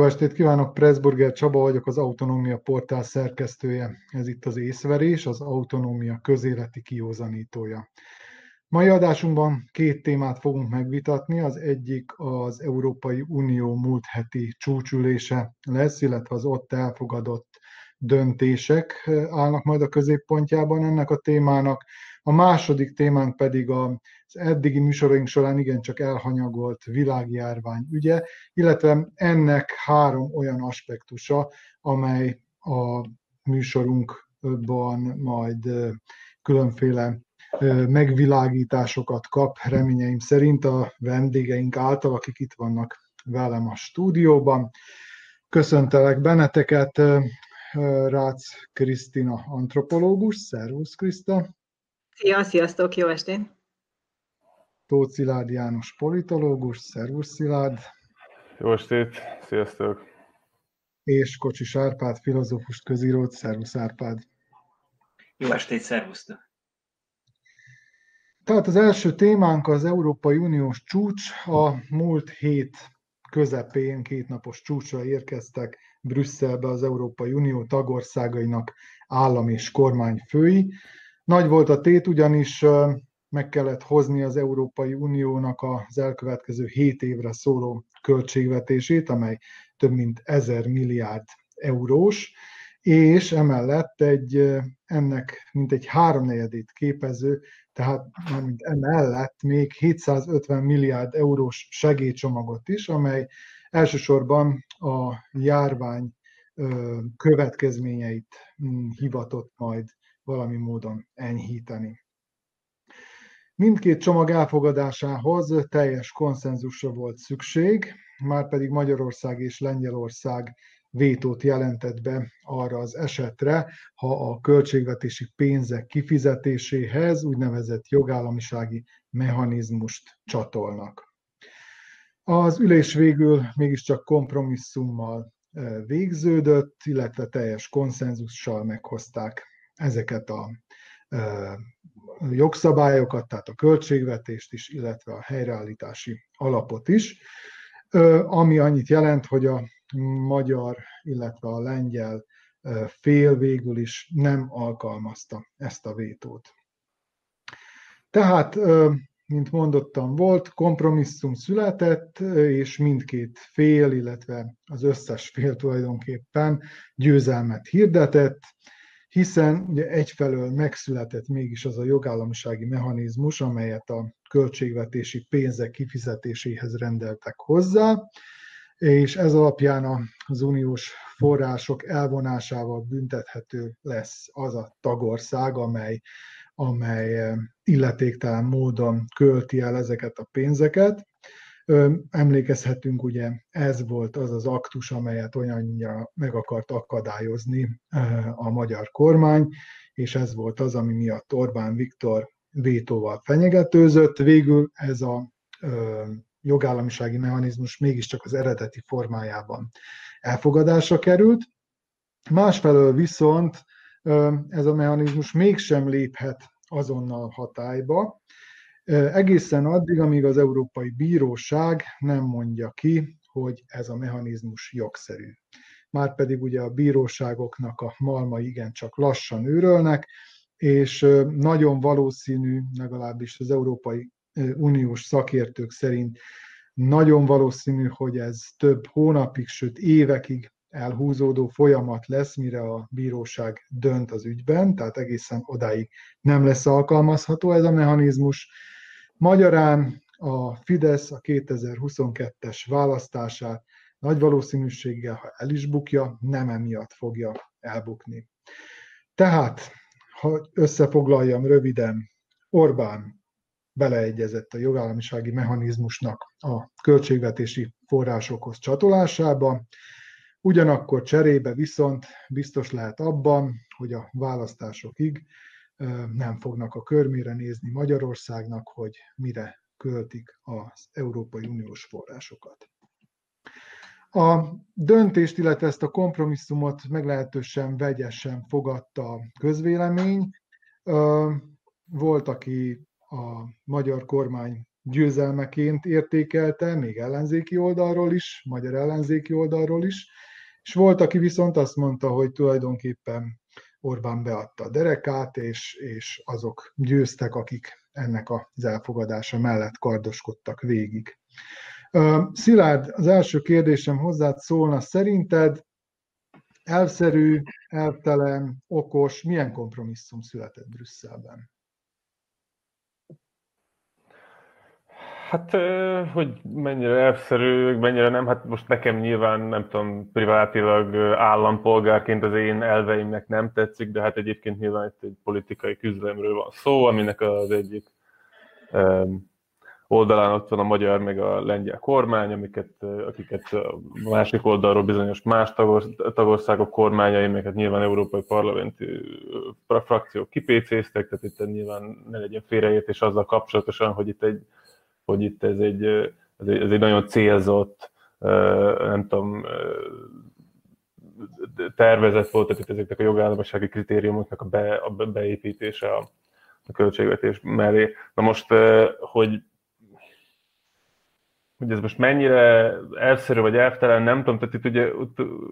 Jó estét kívánok, Pressburger Csaba vagyok, az Autonómia Portál szerkesztője. Ez itt az észverés, az autonómia közéleti kiózanítója. Mai adásunkban két témát fogunk megvitatni. Az egyik az Európai Unió múlt heti csúcsülése lesz, illetve az ott elfogadott döntések állnak majd a középpontjában ennek a témának. A második témánk pedig az eddigi műsoraink során igencsak elhanyagolt világjárvány ügye, illetve ennek három olyan aspektusa, amely a műsorunkban majd különféle megvilágításokat kap, reményeim szerint a vendégeink által, akik itt vannak velem a stúdióban. Köszöntelek benneteket, Rácz Krisztina antropológus, szervusz Kriszta! Szia, sziasztok, jó estét! Tóth Szilárd János politológus, szervusz Szilárd! Jó estét, sziasztok! És Kocsis Árpád, filozófus közírót, szervusz Árpád! Jó estét, szervusztok! Tehát az első témánk az Európai Uniós csúcs. A múlt hét közepén kétnapos csúcsra érkeztek Brüsszelbe az Európai Unió tagországainak állam és kormányfői. Nagy volt a tét, ugyanis meg kellett hozni az Európai Uniónak az elkövetkező 7 évre szóló költségvetését, amely több mint 1000 milliárd eurós, és emellett egy, ennek mint egy háromnegyedét képező, tehát mint emellett még 750 milliárd eurós segélycsomagot is, amely elsősorban a járvány következményeit hm, hivatott majd valami módon enyhíteni. Mindkét csomag elfogadásához teljes konszenzusra volt szükség, már pedig Magyarország és Lengyelország vétót jelentett be arra az esetre, ha a költségvetési pénzek kifizetéséhez úgynevezett jogállamisági mechanizmust csatolnak. Az ülés végül mégiscsak kompromisszummal eh, végződött, illetve teljes konszenzussal meghozták ezeket a jogszabályokat, tehát a költségvetést is, illetve a helyreállítási alapot is, ami annyit jelent, hogy a magyar, illetve a lengyel fél végül is nem alkalmazta ezt a vétót. Tehát, mint mondottam, volt, kompromisszum született, és mindkét fél, illetve az összes fél tulajdonképpen győzelmet hirdetett, hiszen ugye egyfelől megszületett mégis az a jogállamisági mechanizmus, amelyet a költségvetési pénzek kifizetéséhez rendeltek hozzá, és ez alapján az uniós források elvonásával büntethető lesz az a tagország, amely, amely illetéktelen módon költi el ezeket a pénzeket. Emlékezhetünk, ugye ez volt az az aktus, amelyet olyannyira meg akart akadályozni a magyar kormány, és ez volt az, ami miatt Orbán Viktor vétóval fenyegetőzött. Végül ez a jogállamisági mechanizmus mégiscsak az eredeti formájában elfogadásra került. Másfelől viszont ez a mechanizmus mégsem léphet azonnal hatályba, Egészen addig, amíg az Európai Bíróság nem mondja ki, hogy ez a mechanizmus jogszerű. Márpedig ugye a bíróságoknak a malma igencsak lassan őrölnek, és nagyon valószínű, legalábbis az Európai Uniós szakértők szerint nagyon valószínű, hogy ez több hónapig, sőt évekig elhúzódó folyamat lesz, mire a bíróság dönt az ügyben, tehát egészen odáig nem lesz alkalmazható ez a mechanizmus, Magyarán a Fidesz a 2022-es választását nagy valószínűséggel, ha el is bukja, nem emiatt fogja elbukni. Tehát, ha összefoglaljam röviden, Orbán beleegyezett a jogállamisági mechanizmusnak a költségvetési forrásokhoz csatolásába, ugyanakkor cserébe viszont biztos lehet abban, hogy a választásokig nem fognak a körmére nézni Magyarországnak, hogy mire költik az Európai Uniós forrásokat. A döntést, illetve ezt a kompromisszumot meglehetősen vegyesen fogadta a közvélemény. Volt, aki a magyar kormány győzelmeként értékelte, még ellenzéki oldalról is, magyar ellenzéki oldalról is, és volt, aki viszont azt mondta, hogy tulajdonképpen Orbán beadta a derekát, és, és azok győztek, akik ennek az elfogadása mellett kardoskodtak végig. Szilárd, az első kérdésem hozzád szólna, szerinted elszerű, elvtelen, okos, milyen kompromisszum született Brüsszelben? Hát, hogy mennyire elszerű, mennyire nem, hát most nekem nyilván, nem tudom, privátilag állampolgárként az én elveimnek nem tetszik, de hát egyébként nyilván itt egy politikai küzdelemről van szó, aminek az egyik oldalán ott van a magyar meg a lengyel kormány, amiket, akiket a másik oldalról bizonyos más tagországok kormányai, meg hát nyilván európai parlamenti frakciók kipécéztek, tehát itt nyilván ne legyen félreértés azzal kapcsolatosan, hogy itt, egy, hogy itt ez, egy, ez, egy, ez egy nagyon célzott, nem tudom, tervezet volt, tehát itt ezeknek a jogállamisági kritériumoknak a, be, a beépítése a, a költségvetés mellé. Na most, hogy hogy ez most mennyire elszerű vagy elvtelen, nem tudom, tehát itt ugye,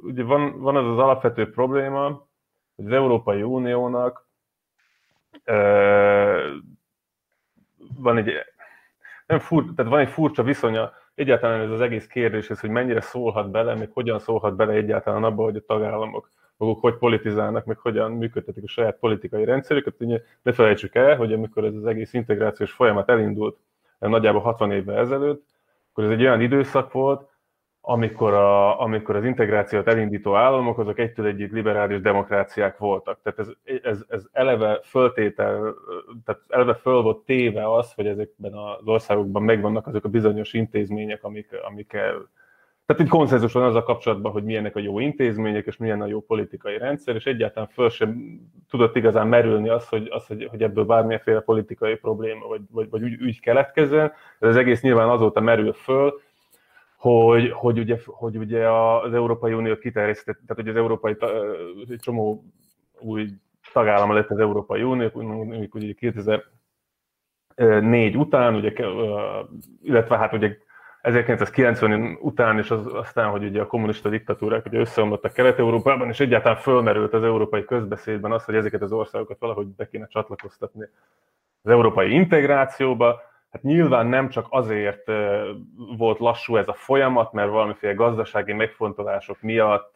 ugye van, van az az alapvető probléma, hogy az Európai Uniónak van egy nem fur, tehát van egy furcsa viszonya egyáltalán ez az egész kérdéshez, hogy mennyire szólhat bele, még hogyan szólhat bele egyáltalán abba, hogy a tagállamok maguk hogy politizálnak, meg hogyan működtetik a saját politikai rendszerüket. Ugye ne felejtsük el, hogy amikor ez az egész integrációs folyamat elindult nagyjából 60 évvel ezelőtt, akkor ez egy olyan időszak volt, amikor, a, amikor az integrációt elindító államok, azok egytől egyik liberális demokráciák voltak. Tehát ez, ez, ez eleve föltétel, tehát eleve föl volt téve az, hogy ezekben az országokban megvannak azok a bizonyos intézmények, amik, amikkel tehát itt konszenzus van azzal kapcsolatban, hogy milyenek a jó intézmények, és milyen a jó politikai rendszer, és egyáltalán föl sem tudott igazán merülni az, hogy, az, hogy, hogy ebből bármilyenféle politikai probléma vagy, vagy, vagy ügy, ügy keletkezzen. Ez az egész nyilván azóta merül föl, hogy, hogy, ugye, hogy ugye az Európai Unió kiterjesztett, tehát hogy az Európai egy csomó új tagállama lett az Európai Unió, mondjuk ugye 2004 után, ugye, illetve hát ugye 1990 után, és az, aztán, hogy ugye a kommunista diktatúrák ugye összeomlottak Kelet-Európában, és egyáltalán fölmerült az európai közbeszédben az, hogy ezeket az országokat valahogy be kéne csatlakoztatni az európai integrációba. Hát nyilván nem csak azért volt lassú ez a folyamat, mert valamiféle gazdasági megfontolások miatt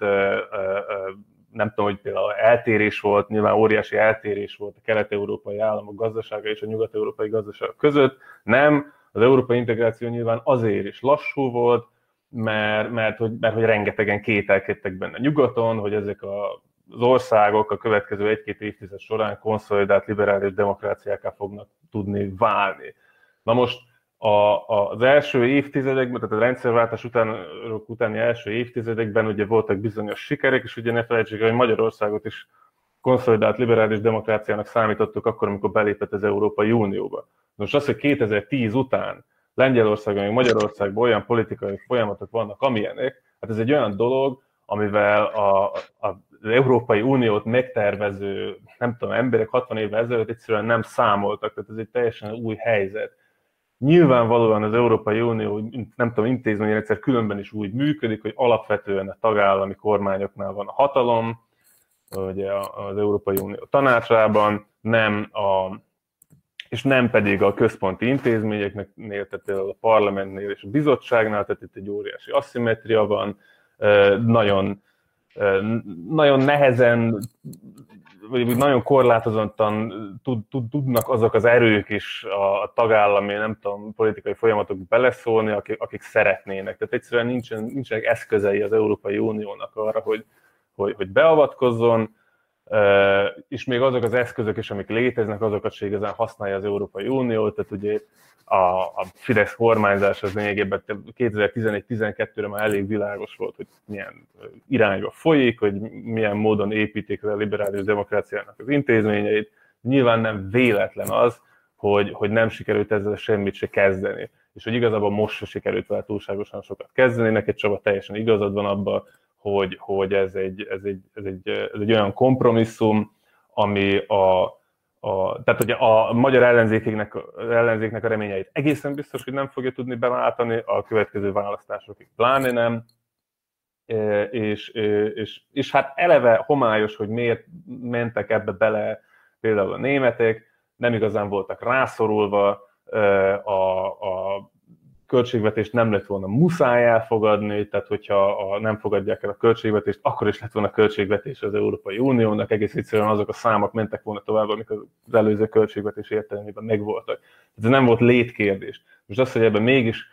nem tudom, hogy például eltérés volt, nyilván óriási eltérés volt a kelet-európai államok gazdasága és a nyugat-európai gazdaság között. Nem, az európai integráció nyilván azért is lassú volt, mert, mert, hogy, mert hogy rengetegen kételkedtek benne nyugaton, hogy ezek a, az országok a következő egy-két évtized során konszolidált liberális demokráciáká fognak tudni válni. Na most a, az első évtizedekben, tehát a rendszerváltás után, utáni első évtizedekben ugye voltak bizonyos sikerek, és ugye ne felejtsük el, hogy Magyarországot is konszolidált liberális demokráciának számítottuk akkor, amikor belépett az Európai Unióba. Most az, hogy 2010 után Lengyelországban, meg Magyarországban olyan politikai folyamatok vannak, amilyenek, hát ez egy olyan dolog, amivel a, a, az Európai Uniót megtervező, nem tudom, emberek 60 évvel ezelőtt egyszerűen nem számoltak, tehát ez egy teljesen új helyzet. Nyilvánvalóan az Európai Unió, nem tudom, intézményrendszer különben is úgy működik, hogy alapvetően a tagállami kormányoknál van a hatalom, ugye az Európai Unió tanácsában, nem a és nem pedig a központi intézményeknél, tehát a parlamentnél és a bizottságnál, tehát itt egy óriási asszimetria van, nagyon, nagyon nehezen, vagy nagyon korlátozottan tud, tud, tudnak azok az erők is a tagállami, nem tudom, politikai folyamatok beleszólni, akik, akik szeretnének. Tehát egyszerűen nincsen, nincsenek eszközei az Európai Uniónak arra, hogy, hogy, hogy beavatkozzon, és még azok az eszközök is, amik léteznek, azokat se igazán használja az Európai Unió, tehát ugye a, a Fidesz kormányzás az lényegében 2011-12-re már elég világos volt, hogy milyen irányba folyik, hogy milyen módon építik a liberális demokráciának az intézményeit. Nyilván nem véletlen az, hogy, hogy nem sikerült ezzel semmit se kezdeni. És hogy igazából most se sikerült vele túlságosan sokat kezdeni, neked Csaba teljesen igazad van abban, hogy, hogy ez, egy, ez, egy, ez, egy, ez egy olyan kompromisszum, ami a, a, tehát ugye a magyar ellenzéknek, ellenzéknek a reményeit egészen biztos, hogy nem fogja tudni beváltani, a következő választásokig pláne nem, és, és, és hát eleve homályos, hogy miért mentek ebbe bele például a németek, nem igazán voltak rászorulva, a, a költségvetést nem lett volna muszáj elfogadni, tehát hogyha a, nem fogadják el a költségvetést, akkor is lett volna költségvetés az Európai Uniónak, egész egyszerűen azok a számok mentek volna tovább, amik az előző költségvetés értelemében megvoltak. Ez nem volt létkérdés. Most az, hogy ebben mégis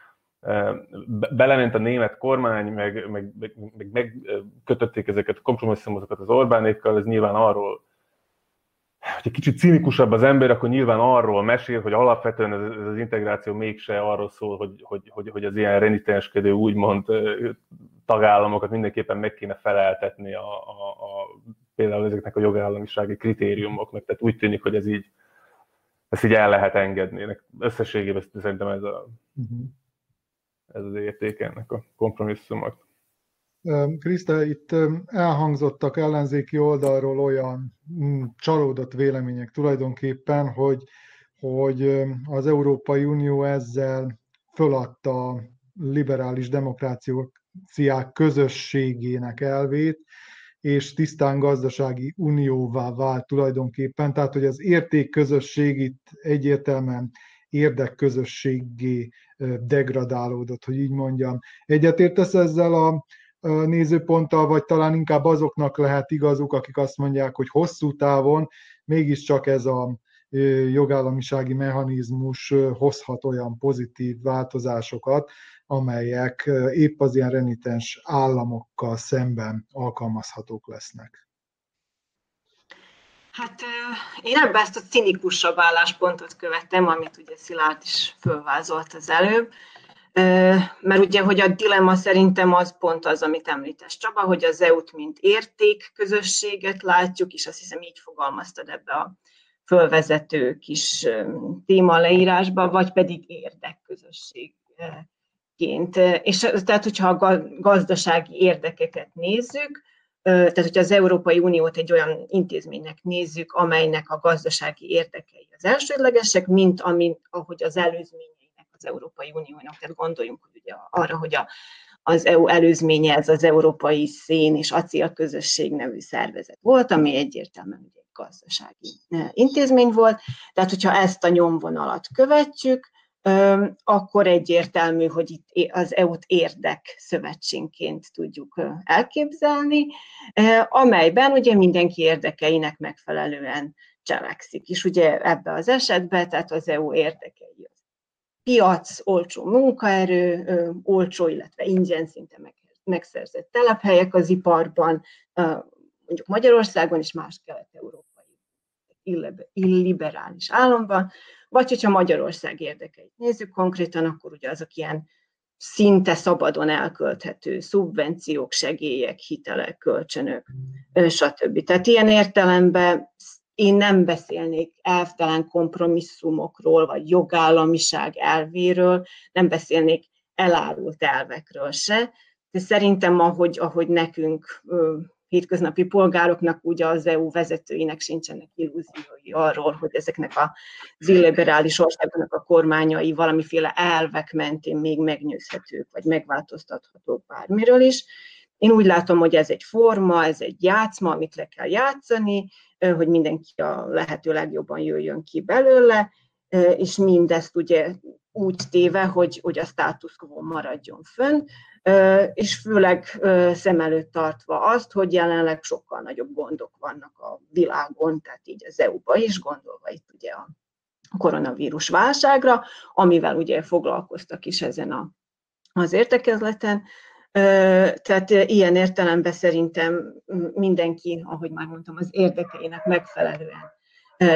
belement a német kormány, meg, meg, meg, meg megkötötték ezeket a kompromisszumokat az Orbánékkal, ez nyilván arról hogy egy kicsit cinikusabb az ember, akkor nyilván arról mesél, hogy alapvetően ez, ez az integráció mégse arról szól, hogy, hogy, hogy, hogy az ilyen renitenskedő úgymond tagállamokat mindenképpen meg kéne feleltetni a, a, a, például ezeknek a jogállamisági kritériumoknak. Tehát úgy tűnik, hogy ez így, ezt így el lehet engedni. Összességében szerintem ez, a, uh-huh. ez az értéke ennek a kompromisszumok. Kriszta, itt elhangzottak ellenzéki oldalról olyan mm, csalódott vélemények tulajdonképpen, hogy, hogy az Európai Unió ezzel föladta a liberális demokráciák közösségének elvét, és tisztán gazdasági unióvá vált tulajdonképpen. Tehát, hogy az értékközösség itt egyértelműen érdekközösségé degradálódott, hogy így mondjam. Egyetértesz ezzel a nézőponttal, vagy talán inkább azoknak lehet igazuk, akik azt mondják, hogy hosszú távon mégiscsak ez a jogállamisági mechanizmus hozhat olyan pozitív változásokat, amelyek épp az ilyen renitens államokkal szemben alkalmazhatók lesznek. Hát én ebben ezt a cinikusabb álláspontot követtem, amit ugye Szilárd is fölvázolt az előbb. Mert ugye, hogy a dilemma szerintem az pont az, amit említes Csaba, hogy az EU-t mint érték közösséget látjuk, és azt hiszem így fogalmaztad ebbe a fölvezető kis téma leírásba, vagy pedig érdekközösségként. És tehát, hogyha a gazdasági érdekeket nézzük, tehát, hogyha az Európai Uniót egy olyan intézménynek nézzük, amelynek a gazdasági érdekei az elsődlegesek, mint ami, ahogy az előzmény az Európai Uniónak. Tehát gondoljunk hogy ugye arra, hogy a, az EU előzménye ez az Európai Szén és Acél Közösség nevű szervezet volt, ami egyértelműen egy gazdasági intézmény volt. Tehát, hogyha ezt a nyomvonalat követjük, akkor egyértelmű, hogy itt az EU-t érdek szövetségként tudjuk elképzelni, amelyben ugye mindenki érdekeinek megfelelően cselekszik. És ugye ebbe az esetben, tehát az EU érdekei piac, olcsó munkaerő, olcsó, illetve ingyen szinte megszerzett telephelyek az iparban, mondjuk Magyarországon és más kelet-európai illiberális államban, vagy hogyha Magyarország érdekeit nézzük konkrétan, akkor ugye azok ilyen szinte szabadon elkölthető szubvenciók, segélyek, hitelek, kölcsönök, stb. Tehát ilyen értelemben én nem beszélnék elvtelen kompromisszumokról, vagy jogállamiság elvéről, nem beszélnék elárult elvekről se, de szerintem ahogy, ahogy nekünk hétköznapi polgároknak, ugye az EU vezetőinek sincsenek illúziói arról, hogy ezeknek az illiberális országoknak a kormányai valamiféle elvek mentén még megnyőzhetők, vagy megváltoztathatók bármiről is. Én úgy látom, hogy ez egy forma, ez egy játszma, amit le kell játszani, hogy mindenki a lehető legjobban jöjjön ki belőle, és mindezt ugye úgy téve, hogy, hogy a status quo maradjon fönn, és főleg szem előtt tartva azt, hogy jelenleg sokkal nagyobb gondok vannak a világon, tehát így az EU-ba is, gondolva itt ugye a koronavírus válságra, amivel ugye foglalkoztak is ezen a, az értekezleten, tehát ilyen értelemben szerintem mindenki, ahogy már mondtam, az érdekeinek megfelelően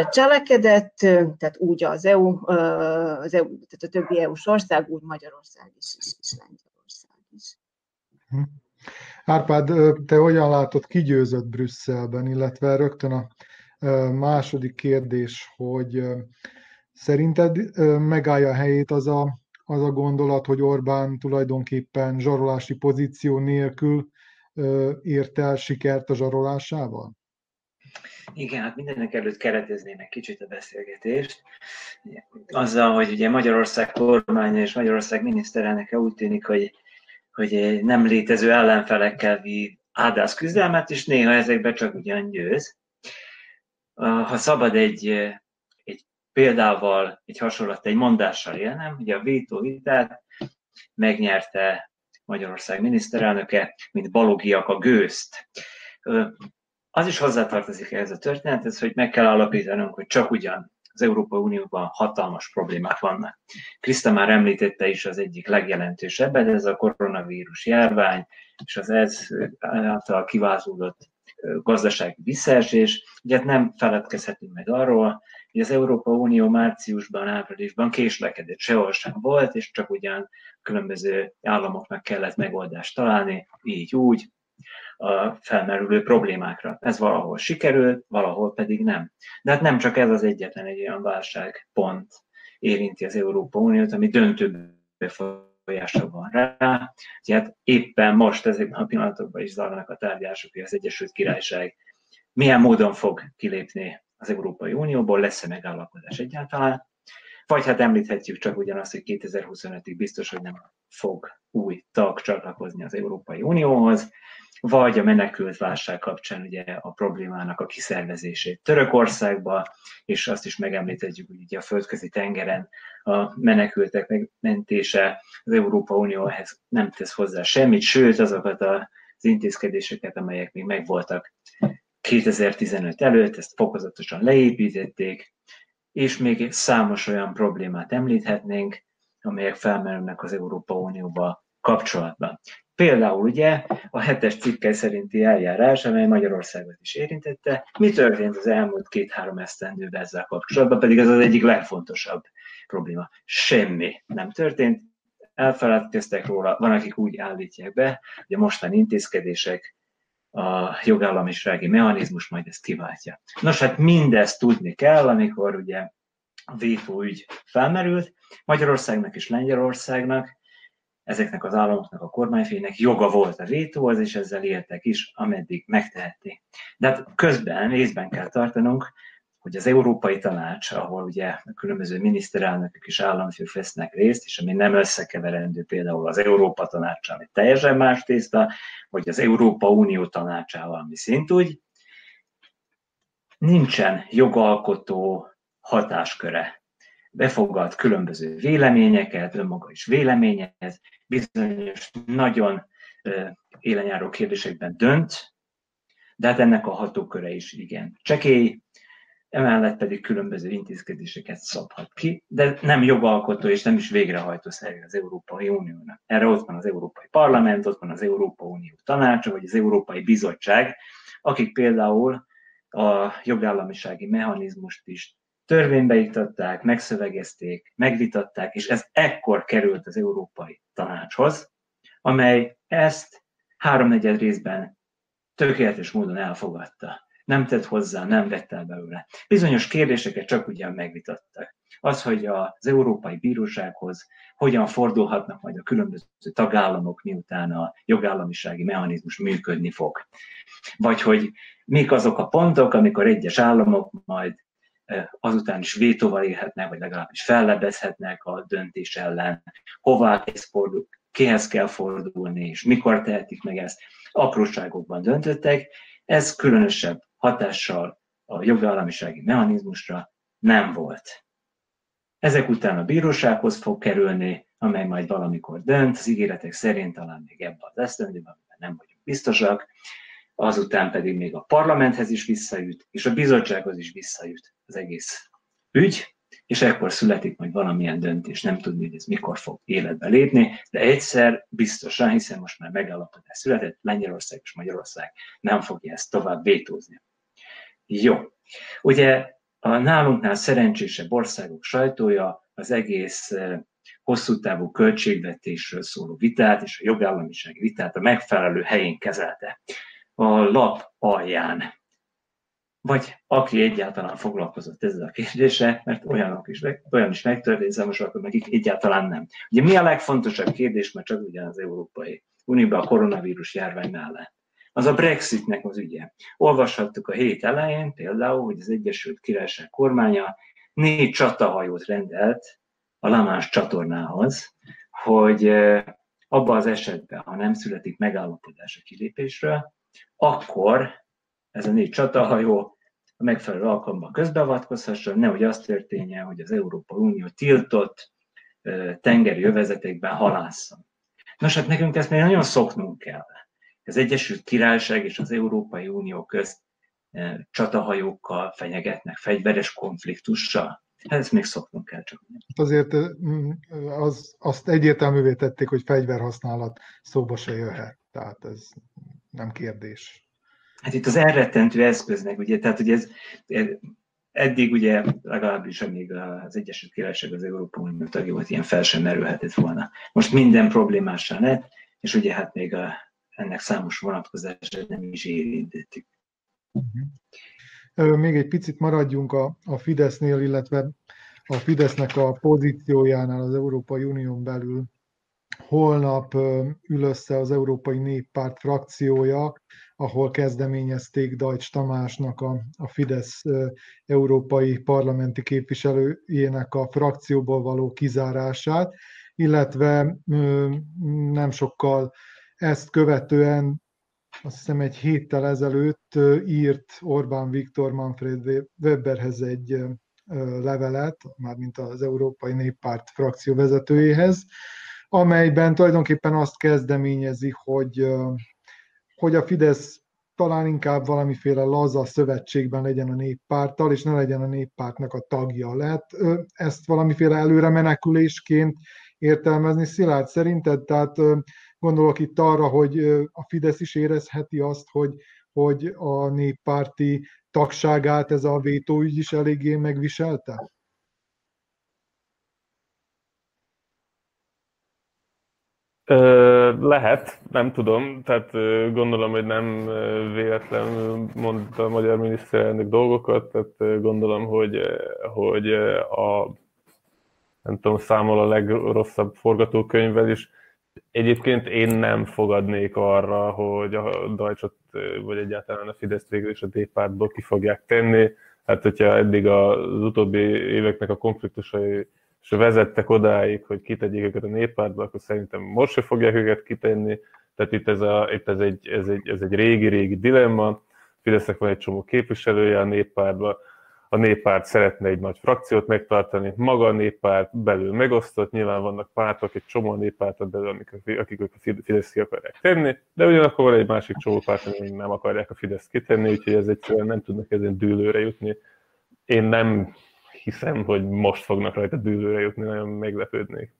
cselekedett, tehát úgy az EU, az EU tehát a többi EU-s ország, úgy Magyarország is, és, és Lengyelország is. Hm. Árpád, te hogyan látod, kigyőzött Brüsszelben, illetve rögtön a második kérdés, hogy szerinted megállja a helyét az a az a gondolat, hogy Orbán tulajdonképpen zsarolási pozíció nélkül ért el sikert a zsarolásával? Igen, hát mindenek előtt kereteznének kicsit a beszélgetést. Azzal, hogy ugye Magyarország kormánya és Magyarország miniszterelnöke úgy tűnik, hogy, hogy nem létező ellenfelekkel vív áldász küzdelmet, és néha ezekbe csak ugyan győz. Ha szabad egy, egy példával, egy hasonlat, egy mondással élnem, ugye a vétóvitát megnyerte Magyarország miniszterelnöke, mint balogiak a gőzt az is hozzátartozik ehhez a történethez, hogy meg kell állapítanunk, hogy csak ugyan az Európai Unióban hatalmas problémák vannak. Kriszta már említette is az egyik legjelentősebbet, ez a koronavírus járvány, és az ez által kivázódott gazdasági visszaesés. Ugye hát nem feledkezhetünk meg arról, hogy az Európai Unió márciusban, áprilisban késlekedett, sehol sem volt, és csak ugyan különböző államoknak kellett megoldást találni, így úgy, a felmerülő problémákra. Ez valahol sikerült, valahol pedig nem. De hát nem csak ez az egyetlen egy olyan válságpont érinti az Európa Uniót, ami döntő befolyása van rá. Tehát éppen most ezekben a pillanatokban is zajlanak a tárgyások, hogy az Egyesült Királyság milyen módon fog kilépni az Európai Unióból, lesz-e megállapodás egyáltalán. Vagy hát említhetjük csak ugyanazt, hogy 2025-ig biztos, hogy nem fog új tag csatlakozni az Európai Unióhoz, vagy a menekült válság kapcsán ugye a problémának a kiszervezését Törökországba, és azt is megemlíthetjük, hogy ugye a földközi tengeren a menekültek megmentése, az Európa Unió ehhez nem tesz hozzá semmit, sőt azokat az intézkedéseket, amelyek még megvoltak 2015 előtt, ezt fokozatosan leépítették, és még számos olyan problémát említhetnénk, amelyek felmerülnek az Európa Unióba kapcsolatban. Például ugye a hetes cikkely szerinti eljárás, amely Magyarországot is érintette. Mi történt az elmúlt két-három esztendőben ezzel kapcsolatban, pedig ez az egyik legfontosabb probléma. Semmi nem történt, elfeledkeztek róla, van, akik úgy állítják be, hogy a mostani intézkedések a jogállamisági mechanizmus majd ezt kiváltja. Nos, hát mindezt tudni kell, amikor ugye a vétóügy felmerült, Magyarországnak és Lengyelországnak ezeknek az államoknak, a kormányfének joga volt a vétóhoz, és ezzel éltek is, ameddig megtehették. De hát közben részben kell tartanunk, hogy az Európai Tanács, ahol ugye a különböző miniszterelnökök és államfők vesznek részt, és ami nem összekeverendő például az Európa Tanácsa, ami teljesen más tészta, vagy az Európa Unió tanácsával, ami szintúgy, nincsen jogalkotó hatásköre. Befogad különböző véleményeket, önmaga is véleményez, bizonyos nagyon élenyáró kérdésekben dönt, de hát ennek a hatóköre is igen csekély, emellett pedig különböző intézkedéseket szabhat ki, de nem jogalkotó és nem is végrehajtó szerű az Európai Uniónak. Erre ott van az Európai Parlament, ott van az Európai Unió tanácsa, vagy az Európai Bizottság, akik például a jogállamisági mechanizmust is törvénybe iktatták, megszövegezték, megvitatták, és ez ekkor került az Európai Tanácshoz, amely ezt háromnegyed részben tökéletes módon elfogadta. Nem tett hozzá, nem vett el belőle. Bizonyos kérdéseket csak ugyan megvitattak. Az, hogy az Európai Bírósághoz hogyan fordulhatnak majd a különböző tagállamok, miután a jogállamisági mechanizmus működni fog. Vagy hogy mik azok a pontok, amikor egyes államok majd azután is vétóval élhetnek, vagy legalábbis fellebezhetnek a döntés ellen, hová kell fordul, kihez kell fordulni, és mikor tehetik meg ezt. Apróságokban döntöttek, ez különösebb hatással a jogállamisági mechanizmusra nem volt. Ezek után a bírósághoz fog kerülni, amely majd valamikor dönt, az ígéretek szerint talán még ebben az esztendőben, nem vagyunk biztosak, azután pedig még a parlamenthez is visszajut, és a bizottsághoz is visszajut az egész ügy, és ekkor születik majd valamilyen döntés, nem tudni, hogy ez mikor fog életbe lépni, de egyszer biztosan, hiszen most már megállapodás született, Lengyelország és Magyarország nem fogja ezt tovább vétózni. Jó. Ugye a nálunknál szerencsésebb országok sajtója az egész eh, hosszú távú költségvetésről szóló vitát és a jogállamisági vitát a megfelelő helyén kezelte a lap alján. Vagy aki egyáltalán foglalkozott ezzel a kérdéssel, mert olyanok is, olyan is megtörtént számos akik egyáltalán nem. Ugye mi a legfontosabb kérdés, mert csak ugyan az Európai Unióban a koronavírus járvány mellett? Az a Brexitnek az ügye. Olvashattuk a hét elején például, hogy az Egyesült Királyság kormánya négy csatahajót rendelt a Lamás csatornához, hogy abban az esetben, ha nem születik megállapodás a kilépésről, akkor ez a négy csatahajó a megfelelő alkalommal közbeavatkozhasson, nehogy az történjen, hogy az Európa Unió tiltott tengeri övezetekben halásszon. Nos, hát nekünk ezt még nagyon szoknunk kell. Az Egyesült Királyság és az Európai Unió közt csatahajókkal fenyegetnek, fegyveres konfliktussal. Hát ezt még szoknunk kell csak. Azért az, azt egyértelművé tették, hogy fegyverhasználat szóba se jöhet. Tehát ez nem kérdés. Hát itt az elrettentő eszköznek, ugye, tehát ugye ez, eddig ugye legalábbis amíg az Egyesült Királyság az Európa Unió tagja volt, ilyen fel sem merülhetett volna. Most minden problémással lett, és ugye hát még a, ennek számos vonatkozását nem is érintettük. Még egy picit maradjunk a, a Fidesznél, illetve a Fidesznek a pozíciójánál az Európai Unión belül. Holnap ül össze az Európai Néppárt frakciója, ahol kezdeményezték Dajcs Tamásnak a, a Fidesz európai parlamenti képviselőjének a frakcióból való kizárását, illetve nem sokkal ezt követően azt hiszem egy héttel ezelőtt írt Orbán Viktor Manfred Weberhez egy levelet, mármint az Európai Néppárt frakció vezetőjéhez, amelyben tulajdonképpen azt kezdeményezi, hogy hogy a Fidesz talán inkább valamiféle laza szövetségben legyen a néppárttal, és ne legyen a néppártnak a tagja. Lehet ezt valamiféle előre menekülésként értelmezni Szilárd szerinted? Tehát gondolok itt arra, hogy a Fidesz is érezheti azt, hogy, hogy a néppárti tagságát ez a vétóügy is eléggé megviselte? Lehet, nem tudom, tehát gondolom, hogy nem véletlen mondta a magyar miniszterelnök dolgokat, tehát gondolom, hogy, hogy a nem tudom, számol a legrosszabb forgatókönyvvel is. Egyébként én nem fogadnék arra, hogy a Dajcsot, vagy egyáltalán a Fidesz végül is a D-pártból ki fogják tenni. Hát, hogyha eddig az utóbbi éveknek a konfliktusai és vezettek odáig, hogy kitegyék őket a néppártba, akkor szerintem most se fogják őket kitenni. Tehát itt ez, a, itt ez, egy, ez, egy, ez egy régi-régi dilemma. Fidesznek van egy csomó képviselője a néppártban, a néppárt szeretne egy nagy frakciót megtartani, maga a néppárt belül megosztott, nyilván vannak pártok, egy csomó néppártot belül, akik, akik a Fidesz ki akarják tenni, de ugyanakkor van egy másik csomó párt, amik nem akarják a Fidesz kitenni, úgyhogy ez egyszerűen nem tudnak ezen dűlőre jutni. Én nem hiszem, hogy most fognak rajta dűlőre jutni, nagyon meglepődnék.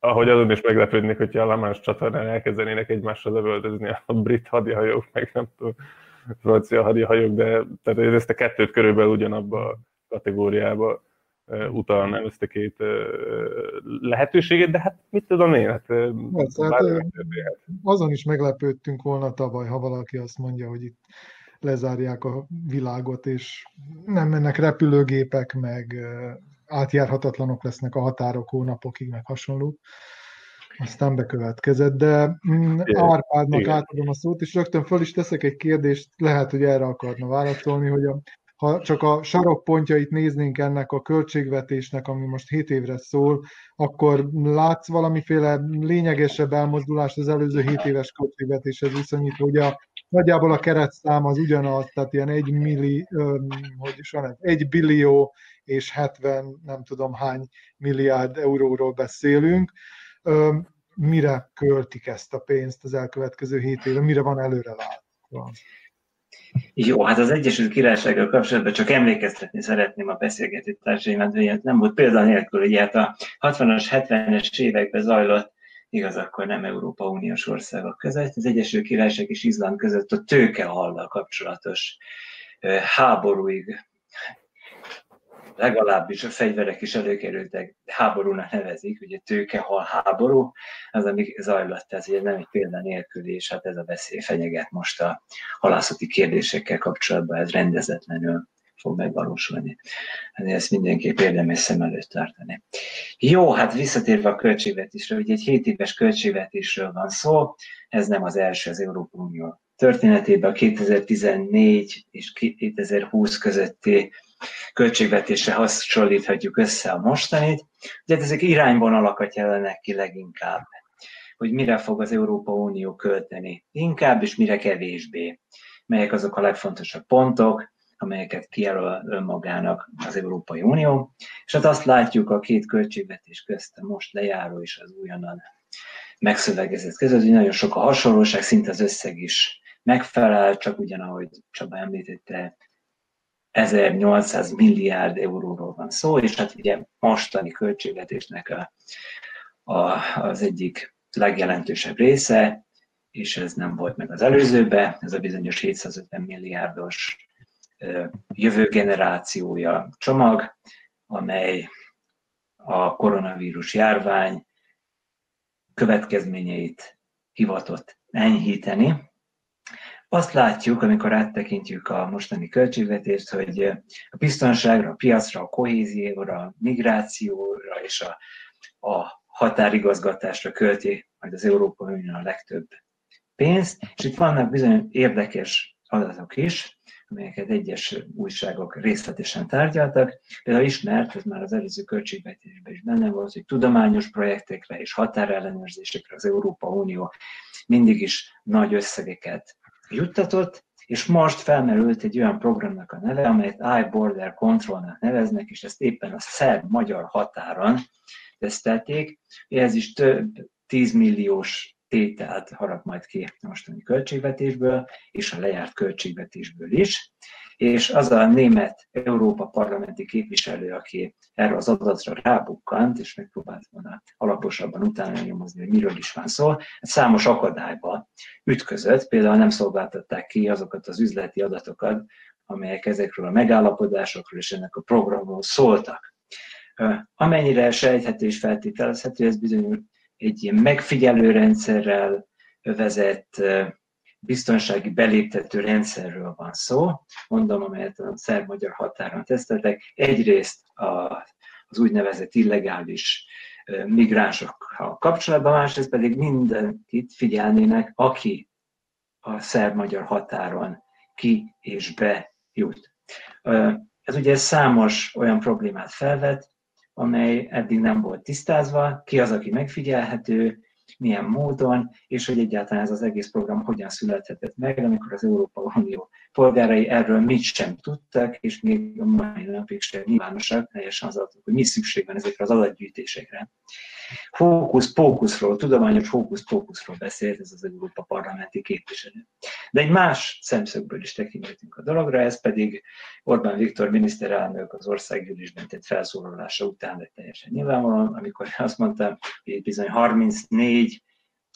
Ahogy azon is meglepődnék, hogyha a Lamás csatornán elkezdenének egymással lövöldözni a brit hadihajók, meg nem tudom, francia hadihajók, de tehát ezt a kettőt körülbelül ugyanabba a kategóriába utalnám ezt a két lehetőséget, de hát mit tudom én, hát, hát azon is meglepődtünk volna tavaly, ha valaki azt mondja, hogy itt lezárják a világot, és nem mennek repülőgépek, meg átjárhatatlanok lesznek a határok hónapokig, meg hasonló. Aztán bekövetkezett, de mm, Árpádnak Igen. átadom a szót, és rögtön föl is teszek egy kérdést, lehet, hogy erre akarna válaszolni, hogy a, ha csak a sarokpontjait néznénk ennek a költségvetésnek, ami most 7 évre szól, akkor látsz valamiféle lényegesebb elmozdulást az előző 7 éves költségvetéshez viszonyítva, hogy a nagyjából a keretszám az ugyanaz, tehát ilyen egy milli, hogy is van, egy billió és 70 nem tudom hány milliárd euróról beszélünk. Mire költik ezt a pénzt az elkövetkező 7 éve, mire van előre látva? Jó, hát az Egyesült Királysággal kapcsolatban csak emlékeztetni szeretném a beszélgető társaimat, hogy nem volt példa nélkül, hogy hát a 60-as, 70-es években zajlott igaz, akkor nem Európa Uniós országok között, az Egyesült Királyság és Izland között a tőkehallal kapcsolatos háborúig legalábbis a fegyverek is előkerültek, háborúnak nevezik, ugye tőkehal háború, az, ami zajlott, tehát ugye nem egy példa nélkül, és hát ez a veszély fenyeget most a halászati kérdésekkel kapcsolatban, ez rendezetlenül fog megvalósulni. Ezt mindenképp érdemes szem előtt tartani. Jó, hát visszatérve a költségvetésre, ugye egy 7 éves költségvetésről van szó, ez nem az első az Európai Unió történetében a 2014 és 2020 közötti költségvetésre hasonlíthatjuk össze a mostanit. Ugye ezek irányvonalakat jelenek ki leginkább, hogy mire fog az Európa Unió költeni inkább, és mire kevésbé. Melyek azok a legfontosabb pontok, amelyeket kijelöl önmagának az Európai Unió. És hát azt látjuk a két költségvetés közt, a most lejáró és az újonnan megszövegezett között, hogy nagyon sok a hasonlóság, szinte az összeg is megfelel, csak ugyanahogy Csaba említette, 1800 milliárd euróról van szó, és hát ugye mostani költségvetésnek a, a, az egyik legjelentősebb része, és ez nem volt meg az előzőbe, ez a bizonyos 750 milliárdos jövő generációja csomag, amely a koronavírus járvány következményeit hivatott enyhíteni, azt látjuk, amikor áttekintjük a mostani költségvetést, hogy a biztonságra, a piacra, a kohézióra, a migrációra és a, a határigazgatásra költi majd az Európai Unió a legtöbb pénzt, és itt vannak bizony érdekes adatok is, amelyeket egyes újságok részletesen tárgyaltak. Például ismert, ez már az előző költségvetésben is benne volt, hogy tudományos projektekre és határellenőrzésekre az Európa Unió mindig is nagy összegeket juttatott, és most felmerült egy olyan programnak a neve, amelyet I-Border Controlnak neveznek, és ezt éppen a szerb-magyar határon tesztelték. Ez is több 10 milliós tételt harap majd ki a mostani költségvetésből, és a lejárt költségvetésből is és az a német Európa parlamenti képviselő, aki erre az adatra rábukkant, és megpróbált volna alaposabban utána nyomozni, hogy miről is van szó, számos akadályba ütközött, például nem szolgáltatták ki azokat az üzleti adatokat, amelyek ezekről a megállapodásokról és ennek a programról szóltak. Amennyire sejthető és feltételezhető, ez bizony egy ilyen megfigyelő rendszerrel vezet biztonsági beléptető rendszerről van szó, mondom, amelyet a szerb-magyar határon teszteltek. Egyrészt az úgynevezett illegális migránsokkal kapcsolatban, másrészt pedig mindenkit figyelnének, aki a szerb-magyar határon ki és be jut. Ez ugye számos olyan problémát felvet, amely eddig nem volt tisztázva, ki az, aki megfigyelhető, milyen módon, és hogy egyáltalán ez az egész program hogyan születhetett meg, amikor az Európa Unió polgárai erről mit sem tudtak, és még a mai napig sem nyilvánosak, teljesen az adatok, hogy mi szükség van ezekre az adatgyűjtésekre. Fókusz-pókuszról, tudományos fókusz-pókuszról beszélt ez az Európa parlamenti képviselő. De egy más szemszögből is tekinthetünk a dologra, ez pedig Orbán Viktor miniszterelnök az országgyűlésben tett felszólalása után lett teljesen nyilvánvalóan, amikor azt mondta, hogy bizony 34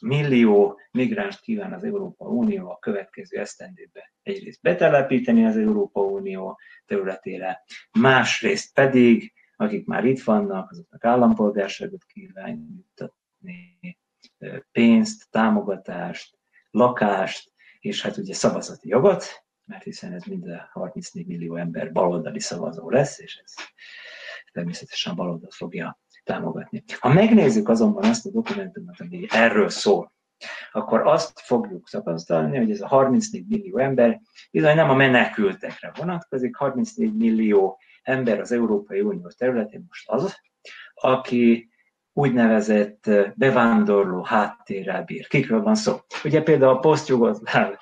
millió migránst kíván az Európa Unió a következő esztendőbe egyrészt betelepíteni az Európa Unió területére, másrészt pedig, akik már itt vannak, azoknak állampolgárságot kíván juttatni, pénzt, támogatást, lakást, és hát ugye szavazati jogot, mert hiszen ez mind a 34 millió ember baloldali szavazó lesz, és ez természetesen baloldal fogja támogatni. Ha megnézzük azonban azt a dokumentumot, ami erről szól, akkor azt fogjuk tapasztalni, hogy ez a 34 millió ember bizony nem a menekültekre vonatkozik, 34 millió ember az Európai Unió területén most az, aki úgynevezett bevándorló háttérrel bír. Kikről van szó? Ugye például a posztjugoszláv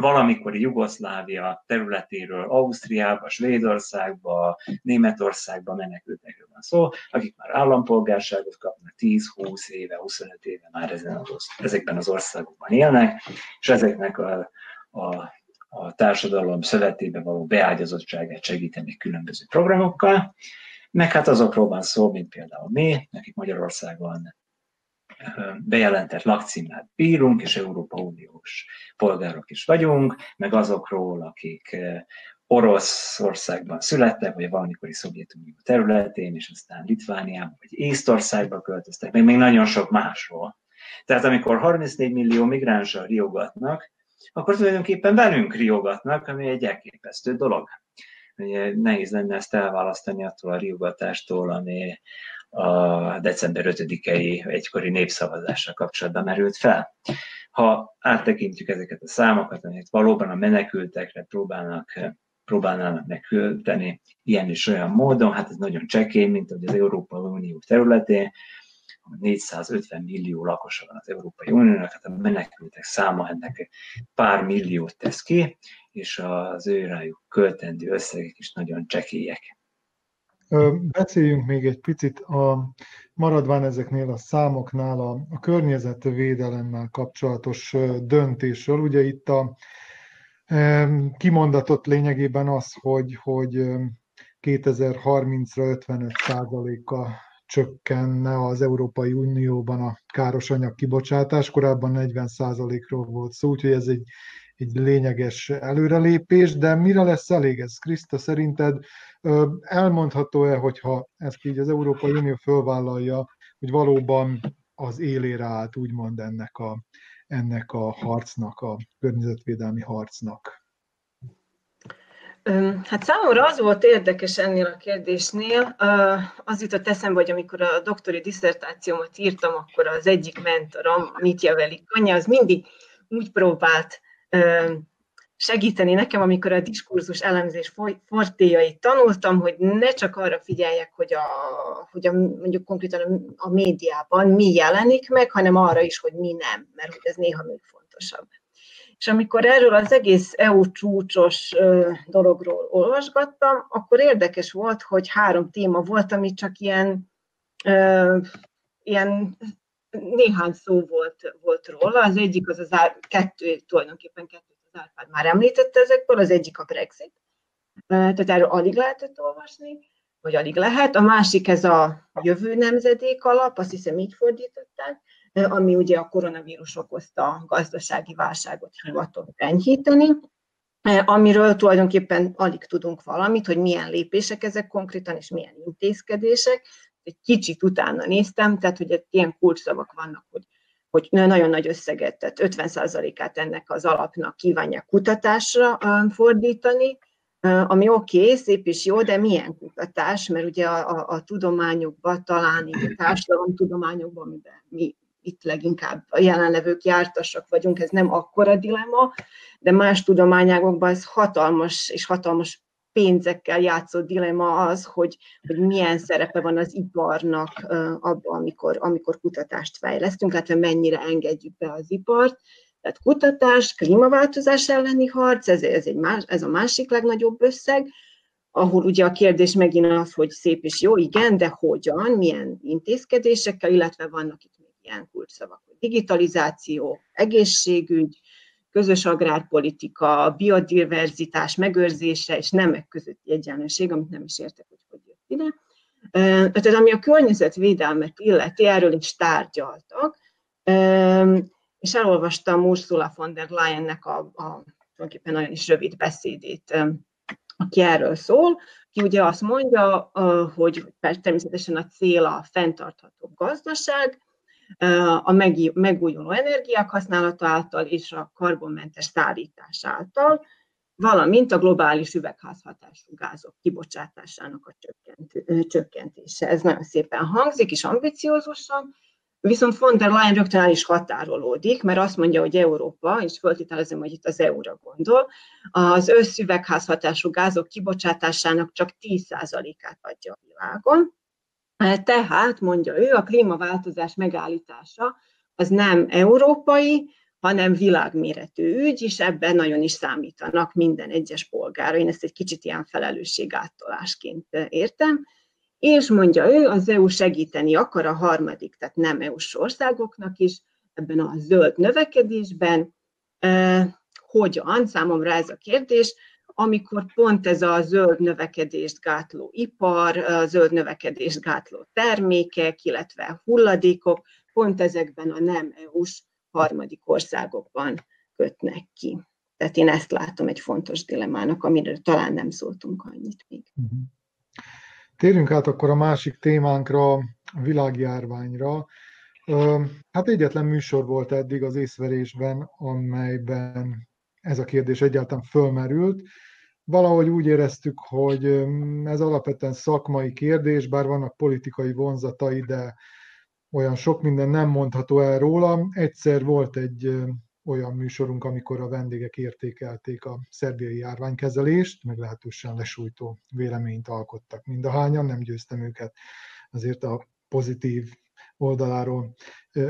valamikori Jugoszlávia területéről Ausztriába, Svédországba, Németországba menekültekről van szó, akik már állampolgárságot kapnak 10-20 éve, 25 éve már ezen az, ezekben az országokban élnek, és ezeknek a, a, a társadalom szövetébe való beágyazottságát segíteni különböző programokkal, meg hát azokról van szó, mint például mi, akik Magyarországon bejelentett lakcímmel bírunk, és Európa Uniós polgárok is vagyunk, meg azokról, akik Oroszországban születtek, vagy valamikori Szovjetunió területén, és aztán Litvániába, vagy Észtországba költöztek, meg még nagyon sok másról. Tehát amikor 34 millió migránssal riogatnak, akkor tulajdonképpen velünk riogatnak, ami egy elképesztő dolog. Ugye nehéz lenne ezt elválasztani attól a riogatástól, ami a december 5-i egykori népszavazással kapcsolatban merült fel. Ha áttekintjük ezeket a számokat, amit valóban a menekültekre próbálnak próbálnának megküldeni ilyen és olyan módon, hát ez nagyon csekély, mint hogy az Európai Unió területén 450 millió lakosa van az Európai Uniónak, hát a menekültek száma ennek pár milliót tesz ki, és az ő rájuk költendő összegek is nagyon csekélyek. Beszéljünk még egy picit a maradván ezeknél a számoknál a, a környezetvédelemmel kapcsolatos döntésről. Ugye itt a kimondatott lényegében az, hogy, hogy 2030-ra 55 a csökkenne az Európai Unióban a káros anyag kibocsátás, korábban 40%-ról volt szó, úgyhogy ez egy, egy lényeges előrelépés, de mire lesz elég ez, Kriszta, szerinted elmondható-e, hogyha ezt így az Európai Unió fölvállalja, hogy valóban az élére állt, úgymond ennek a, ennek a harcnak, a környezetvédelmi harcnak? Hát számomra az volt érdekes ennél a kérdésnél, az jutott eszembe, hogy amikor a doktori diszertációmat írtam, akkor az egyik mentorom, Mitya Veli Kanya, az mindig úgy próbált segíteni nekem, amikor a diskurzus elemzés fortéjait tanultam, hogy ne csak arra figyeljek, hogy, a, hogy a, mondjuk konkrétan a médiában mi jelenik meg, hanem arra is, hogy mi nem, mert hogy ez néha még fontosabb. És amikor erről az egész EU csúcsos dologról olvasgattam, akkor érdekes volt, hogy három téma volt, ami csak ilyen, ilyen néhány szó volt, volt róla. Az egyik az az ár, kettő, tulajdonképpen kettő az Árpád már említette ezekből, az egyik a Brexit, tehát erről alig lehetett olvasni, vagy alig lehet. A másik ez a jövő nemzedék alap, azt hiszem így fordították, ami ugye a koronavírus okozta gazdasági válságot hivatott enyhíteni, amiről tulajdonképpen alig tudunk valamit, hogy milyen lépések ezek konkrétan, és milyen intézkedések. Egy kicsit utána néztem, tehát hogy ilyen kulcsszavak vannak, hogy hogy nagyon nagy összeget, tehát 50%-át ennek az alapnak kívánják kutatásra fordítani, ami oké, okay, szép és jó, de milyen kutatás, mert ugye a, a, a tudományokban, talán így a társadalomtudományokban, amiben mi itt leginkább a jelenlevők jártasak vagyunk, ez nem akkora dilema, de más tudományágokban ez hatalmas és hatalmas pénzekkel játszó dilema az, hogy, hogy milyen szerepe van az iparnak abban, amikor, amikor kutatást fejlesztünk, illetve mennyire engedjük be az ipart. Tehát kutatás, klímaváltozás elleni harc, ez, ez, egy más, ez a másik legnagyobb összeg, ahol ugye a kérdés megint az, hogy szép és jó, igen, de hogyan, milyen intézkedésekkel, illetve vannak itt ilyen kulcsszavak, hogy digitalizáció, egészségügy, közös agrárpolitika, biodiverzitás megőrzése és nemek közötti egyenlőség, amit nem is értek, hogy hogy jött ide. Tehát ami a környezetvédelmet illeti, erről is tárgyaltak, és elolvastam Ursula von der Leyennek a, a tulajdonképpen nagyon is rövid beszédét, aki erről szól, ki ugye azt mondja, hogy természetesen a cél a fenntartható gazdaság, a megújuló energiák használata által és a karbonmentes szállítás által, valamint a globális üvegházhatású gázok kibocsátásának a csökkentése. Ez nagyon szépen hangzik, és ambiciózusan, viszont von der Leyen rögtön el is határolódik, mert azt mondja, hogy Európa, és föltételezem, hogy itt az EU-ra gondol, az összüvegházhatású gázok kibocsátásának csak 10%-át adja a világon, tehát, mondja ő, a klímaváltozás megállítása az nem európai, hanem világméretű ügy, és ebben nagyon is számítanak minden egyes polgára. Én ezt egy kicsit ilyen felelősségáttolásként értem. És mondja ő, az EU segíteni akar a harmadik, tehát nem EU-s országoknak is ebben a zöld növekedésben. hogyan? Számomra ez a kérdés amikor pont ez a zöld növekedést gátló ipar, a zöld növekedést gátló termékek, illetve hulladékok pont ezekben a nem EU-s harmadik országokban kötnek ki. Tehát én ezt látom egy fontos dilemának, amiről talán nem szóltunk annyit még. Mhm. Térjünk át akkor a másik témánkra, a világjárványra. Hát egyetlen műsor volt eddig az észverésben, amelyben ez a kérdés egyáltalán fölmerült. Valahogy úgy éreztük, hogy ez alapvetően szakmai kérdés, bár vannak politikai vonzatai, de olyan sok minden nem mondható el róla. Egyszer volt egy olyan műsorunk, amikor a vendégek értékelték a szerbiai járványkezelést, meglehetősen lesújtó véleményt alkottak mindahányan, nem győztem őket azért a pozitív oldaláról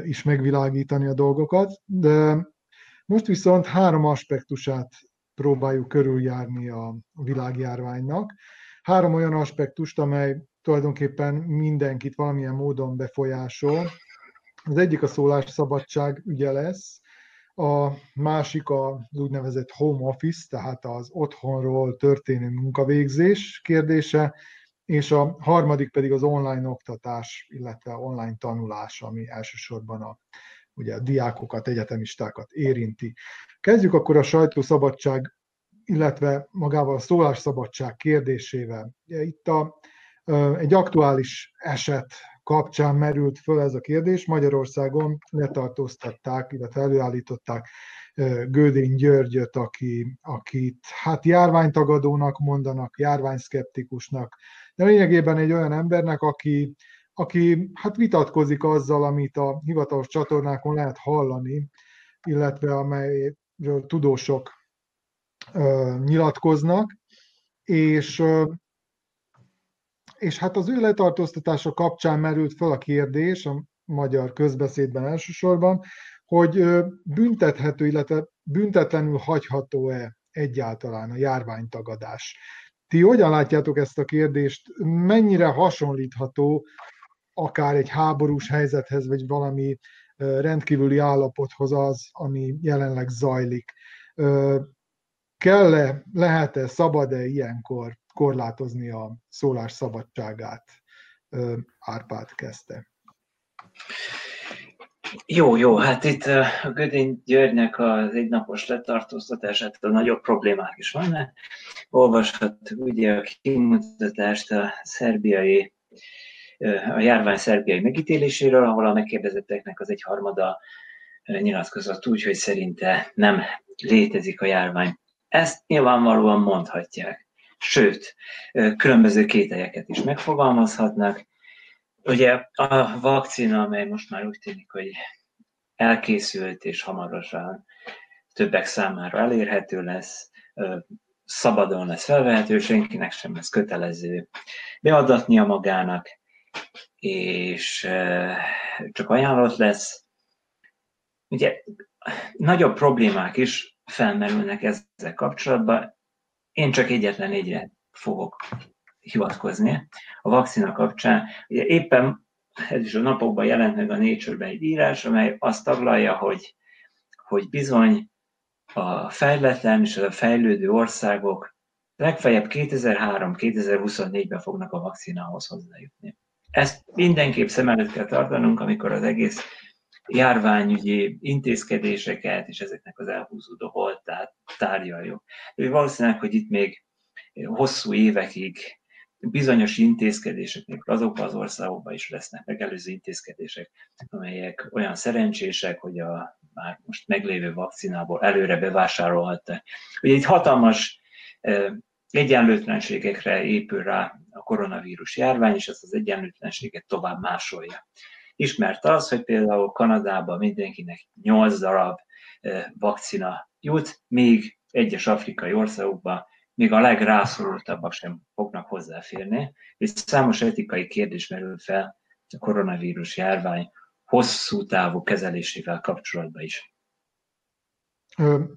is megvilágítani a dolgokat, de most viszont három aspektusát próbáljuk körüljárni a világjárványnak. Három olyan aspektust, amely tulajdonképpen mindenkit valamilyen módon befolyásol. Az egyik a szólásszabadság ügye lesz, a másik az úgynevezett home office, tehát az otthonról történő munkavégzés kérdése, és a harmadik pedig az online oktatás, illetve online tanulás, ami elsősorban a, ugye diákokat, egyetemistákat érinti. Kezdjük akkor a sajtószabadság, illetve magával a szólásszabadság kérdésével. Itt a, egy aktuális eset kapcsán merült föl ez a kérdés. Magyarországon letartóztatták, illetve előállították Gödény Györgyöt, aki, akit hát járványtagadónak mondanak, járványszkeptikusnak, de lényegében egy olyan embernek, aki, aki hát vitatkozik azzal, amit a hivatalos csatornákon lehet hallani, illetve amelyről tudósok ö, nyilatkoznak, és ö, és hát az ő letartóztatása kapcsán merült fel a kérdés, a magyar közbeszédben elsősorban, hogy büntethető, illetve büntetlenül hagyható-e egyáltalán a járványtagadás. Ti hogyan látjátok ezt a kérdést? Mennyire hasonlítható akár egy háborús helyzethez, vagy valami rendkívüli állapothoz az, ami jelenleg zajlik? Kell-e, lehet-e, szabad-e ilyenkor korlátozni a szólás szabadságát? Árpád kezdte. Jó, jó, hát itt a Gödény Györgynek az egynapos letartóztatását a nagyobb problémák is vannak. Olvashat ugye a kimutatást a szerbiai a járvány szerbiai megítéléséről, ahol a megkérdezetteknek az egy harmada nyilatkozott úgy, hogy szerinte nem létezik a járvány. Ezt nyilvánvalóan mondhatják. Sőt, különböző kételyeket is megfogalmazhatnak, Ugye a vakcina, amely most már úgy tűnik, hogy elkészült és hamarosan többek számára elérhető lesz, szabadon lesz felvehető, senkinek sem lesz kötelező beadatnia magának, és csak ajánlott lesz. Ugye nagyobb problémák is felmerülnek ezzel kapcsolatban. Én csak egyetlen egyre fogok hivatkozni a vakcina kapcsán. Ugye éppen ez is a napokban jelent meg a Nature-ben egy írás, amely azt taglalja, hogy, hogy bizony a fejletlen és a fejlődő országok legfeljebb 2003-2024-ben fognak a vakcinához hozzájutni. Ezt mindenképp szem előtt kell tartanunk, amikor az egész járványügyi intézkedéseket és ezeknek az elhúzódó holtát tárgyaljuk. Valószínűleg, hogy itt még hosszú évekig bizonyos intézkedések, még azokban az országokban is lesznek megelőző intézkedések, amelyek olyan szerencsések, hogy a már most meglévő vakcinából előre bevásárolhatták. Ugye itt hatalmas egyenlőtlenségekre épül rá a koronavírus járvány, és ezt az egyenlőtlenséget tovább másolja. Ismert az, hogy például Kanadában mindenkinek 8 darab vakcina jut, még egyes afrikai országokban még a legrászorultabbak sem fognak hozzáférni, és számos etikai kérdés merül fel a koronavírus járvány hosszú távú kezelésével kapcsolatban is.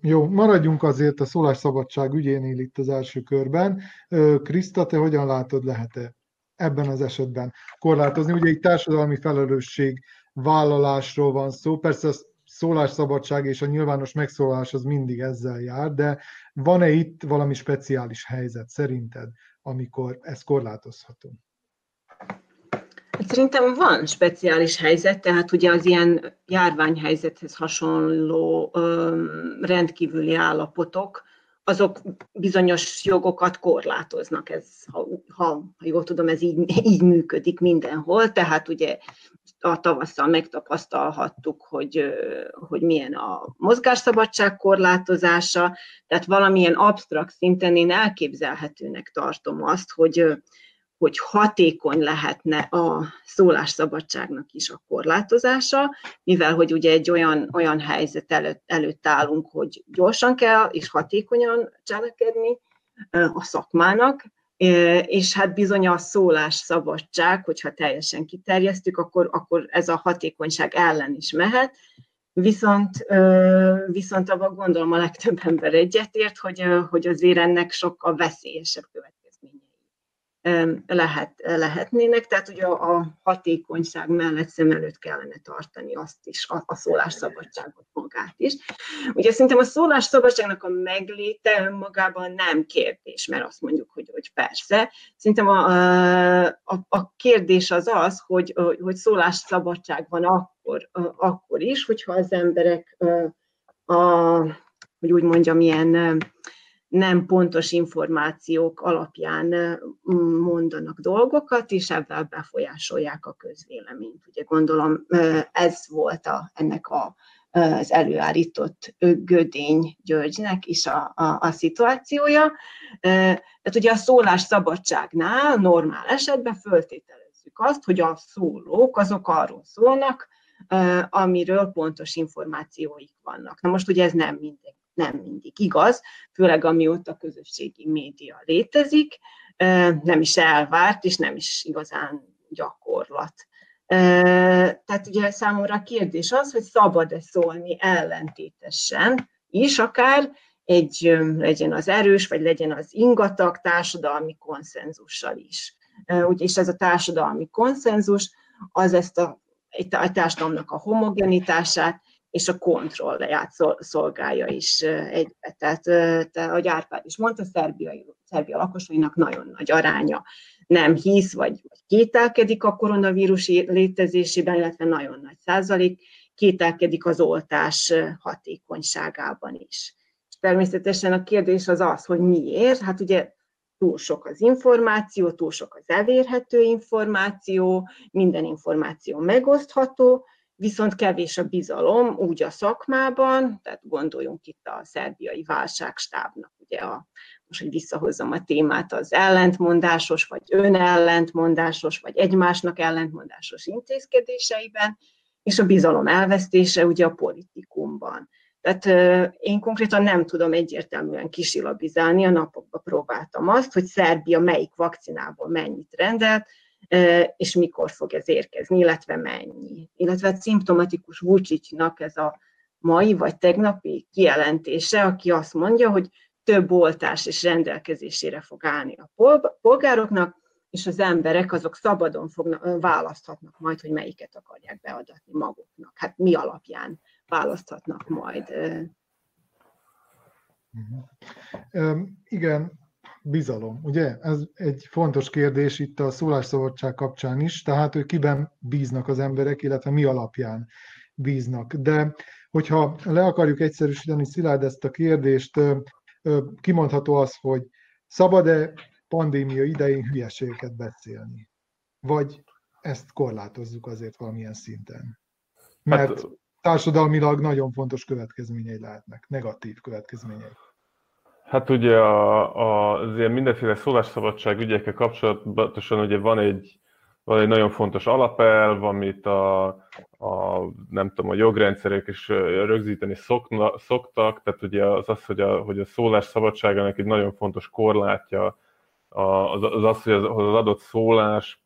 Jó, maradjunk azért a szólásszabadság ügyénél itt az első körben. Kriszta, te hogyan látod, lehet-e ebben az esetben korlátozni? Ugye egy társadalmi felelősség vállalásról van szó, persze azt szólásszabadság és a nyilvános megszólás az mindig ezzel jár, de van-e itt valami speciális helyzet szerinted, amikor ez korlátozható? Szerintem van speciális helyzet, tehát ugye az ilyen járványhelyzethez hasonló rendkívüli állapotok, azok bizonyos jogokat korlátoznak, ez, ha, ha, ha jól tudom, ez így, így működik mindenhol, tehát ugye a tavasszal megtapasztalhattuk, hogy, hogy milyen a mozgásszabadság korlátozása, tehát valamilyen absztrakt szinten én elképzelhetőnek tartom azt, hogy, hogy hatékony lehetne a szólásszabadságnak is a korlátozása, mivel hogy ugye egy olyan, olyan helyzet előtt, előtt állunk, hogy gyorsan kell és hatékonyan cselekedni a szakmának, és hát bizony a szólásszabadság, hogyha teljesen kiterjesztük, akkor, akkor ez a hatékonyság ellen is mehet, Viszont, viszont abban gondolom a legtöbb ember egyetért, hogy, hogy azért ennek sokkal veszélyesebb következménye lehet, lehetnének, tehát ugye a hatékonyság mellett szem előtt kellene tartani azt is, a, a szólásszabadságot magát is. Ugye szerintem a szólásszabadságnak a megléte önmagában nem kérdés, mert azt mondjuk, hogy, hogy persze. Szerintem a, a, a kérdés az az, hogy, hogy szólásszabadság van akkor, akkor is, hogyha az emberek a, hogy úgy mondjam, ilyen nem pontos információk alapján mondanak dolgokat, és ebben befolyásolják a közvéleményt. Ugye gondolom ez volt a, ennek a, az előállított Gödény Györgynek is a, a, a szituációja. Tehát ugye a szólás szabadságnál normál esetben föltételezzük azt, hogy a szólók azok arról szólnak, amiről pontos információik vannak. Na most ugye ez nem mindegy nem mindig igaz, főleg amióta a közösségi média létezik, nem is elvárt, és nem is igazán gyakorlat. Tehát ugye számomra a kérdés az, hogy szabad-e szólni ellentétesen is, akár egy, legyen az erős, vagy legyen az ingatag társadalmi konszenzussal is. és ez a társadalmi konszenzus, az ezt a, a társadalomnak a homogenitását és a kontrollját szolgálja is egybe. Tehát, te, ahogy Árpád is mondta, Szerbia, Szerbia lakosainak nagyon nagy aránya nem hisz, vagy, vagy kételkedik a koronavírus létezésében, illetve nagyon nagy százalék kételkedik az oltás hatékonyságában is. És természetesen a kérdés az az, hogy miért? Hát ugye túl sok az információ, túl sok az elérhető információ, minden információ megosztható, viszont kevés a bizalom úgy a szakmában, tehát gondoljunk itt a szerbiai válságstábnak, ugye a, most, hogy visszahozzam a témát, az ellentmondásos, vagy önellentmondásos, vagy egymásnak ellentmondásos intézkedéseiben, és a bizalom elvesztése ugye a politikumban. Tehát én konkrétan nem tudom egyértelműen kisilabizálni, a napokban próbáltam azt, hogy Szerbia melyik vakcinából mennyit rendelt, és mikor fog ez érkezni, illetve mennyi. Illetve a szimptomatikus Vucicnak ez a mai vagy tegnapi kijelentése, aki azt mondja, hogy több oltás és rendelkezésére fog állni a polgároknak, és az emberek azok szabadon fognak, választhatnak majd, hogy melyiket akarják beadatni maguknak. Hát mi alapján választhatnak majd. Igen, bizalom, ugye? Ez egy fontos kérdés itt a szólásszabadság kapcsán is, tehát hogy kiben bíznak az emberek, illetve mi alapján bíznak. De hogyha le akarjuk egyszerűsíteni Szilárd ezt a kérdést, kimondható az, hogy szabad-e pandémia idején hülyeségeket beszélni? Vagy ezt korlátozzuk azért valamilyen szinten? Mert hát, társadalmilag nagyon fontos következményei lehetnek, negatív következményei. Hát ugye a, a, az ilyen mindenféle szólásszabadság ügyekkel kapcsolatosan ugye van egy, van egy nagyon fontos alapelv, amit a, a, nem tudom, a jogrendszerek is rögzíteni szokna, szoktak, tehát ugye az az, hogy a, hogy a szólás szabadságának egy nagyon fontos korlátja az az, az hogy az, az adott szólás,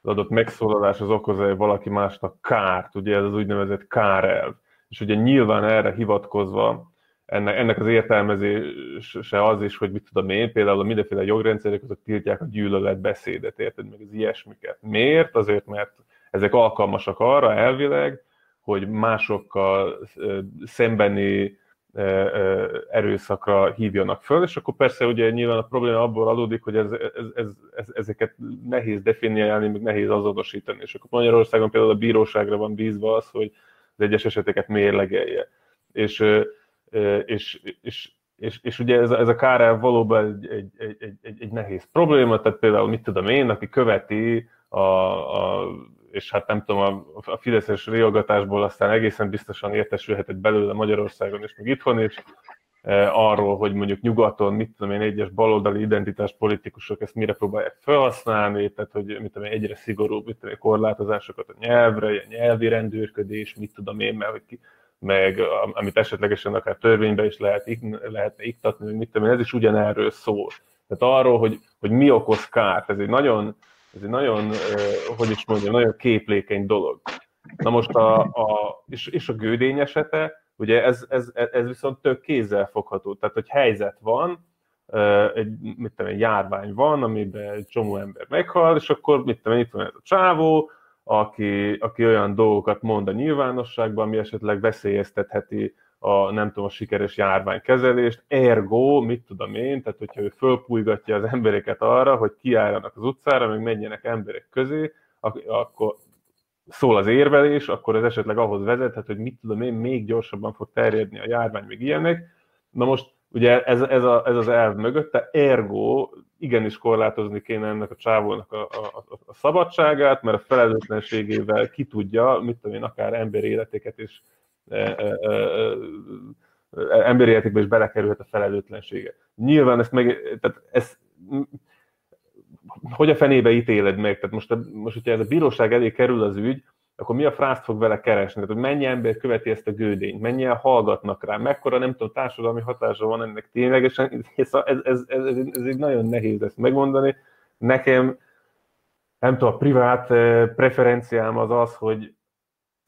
az adott megszólalás az okoz valaki másnak kárt, ugye ez az úgynevezett kárelv. És ugye nyilván erre hivatkozva ennek, ennek az értelmezése az is, hogy mit tudom én, például a mindenféle jogrendszerek azok tiltják a gyűlöletbeszédet, érted, meg az ilyesmiket. Miért? Azért, mert ezek alkalmasak arra elvileg, hogy másokkal szembeni erőszakra hívjanak föl, és akkor persze ugye nyilván a probléma abból adódik, hogy ez, ez, ez, ez, ezeket nehéz definiálni, meg nehéz azonosítani, és akkor Magyarországon például a bíróságra van bízva az, hogy az egyes eseteket mérlegelje. És és, és, és, és ugye ez, ez a KRL valóban egy, egy, egy, egy, egy nehéz probléma, tehát például mit tudom én, aki követi a, a és hát nem tudom, a, a fideszes riogatásból aztán egészen biztosan értesülhetett belőle Magyarországon és meg itthon is, arról, hogy mondjuk nyugaton, mit tudom én, egyes baloldali identitás politikusok ezt mire próbálják felhasználni, tehát hogy mit tudom én, egyre szigorúbb mit tudom én, korlátozásokat a nyelvre, ilyen nyelvi rendőrködés, mit tudom én, mert hogy ki, meg amit esetlegesen akár törvénybe is lehet, lehetne iktatni, hogy mit tudom én, ez is ugyanerről szól. Tehát arról, hogy, hogy mi okoz kárt, ez egy nagyon, ez egy nagyon, hogy is mondjam, nagyon képlékeny dolog. Na most a, a és, és a gődény esete, ugye ez, ez, ez viszont tök kézzel fogható. Tehát, hogy helyzet van, egy, mit tudom, egy járvány van, amiben egy csomó ember meghal, és akkor mit tudom, itt van ez a csávó, aki, aki olyan dolgokat mond a nyilvánosságban, ami esetleg veszélyeztetheti a, nem tudom, a sikeres járványkezelést, ergo, mit tudom én, tehát hogyha ő fölpújgatja az embereket arra, hogy kiálljanak az utcára, meg menjenek emberek közé, akkor szól az érvelés, akkor ez esetleg ahhoz vezethet, hogy mit tudom én, még gyorsabban fog terjedni a járvány, még ilyenek. Na most ugye ez, ez, a, ez az elv mögötte, ergo igenis korlátozni kéne ennek a csávónak a, a, a szabadságát, mert a felelőtlenségével ki tudja, mit tudom én, akár emberi életeket is e, e, e, e, emberi életekbe is belekerülhet a felelőtlensége. Nyilván ezt meg, tehát ez, hogy a fenébe ítéled meg? Tehát most, most hogyha ez a bíróság elé kerül az ügy, akkor mi a frászt fog vele keresni? Tehát, hogy mennyi ember követi ezt a gődényt, mennyien hallgatnak rá, mekkora, nem tudom, társadalmi hatása van ennek ténylegesen, ez, ez, ez, ez, ez egy nagyon nehéz ezt megmondani. Nekem, nem tudom, a privát eh, preferenciám az az, hogy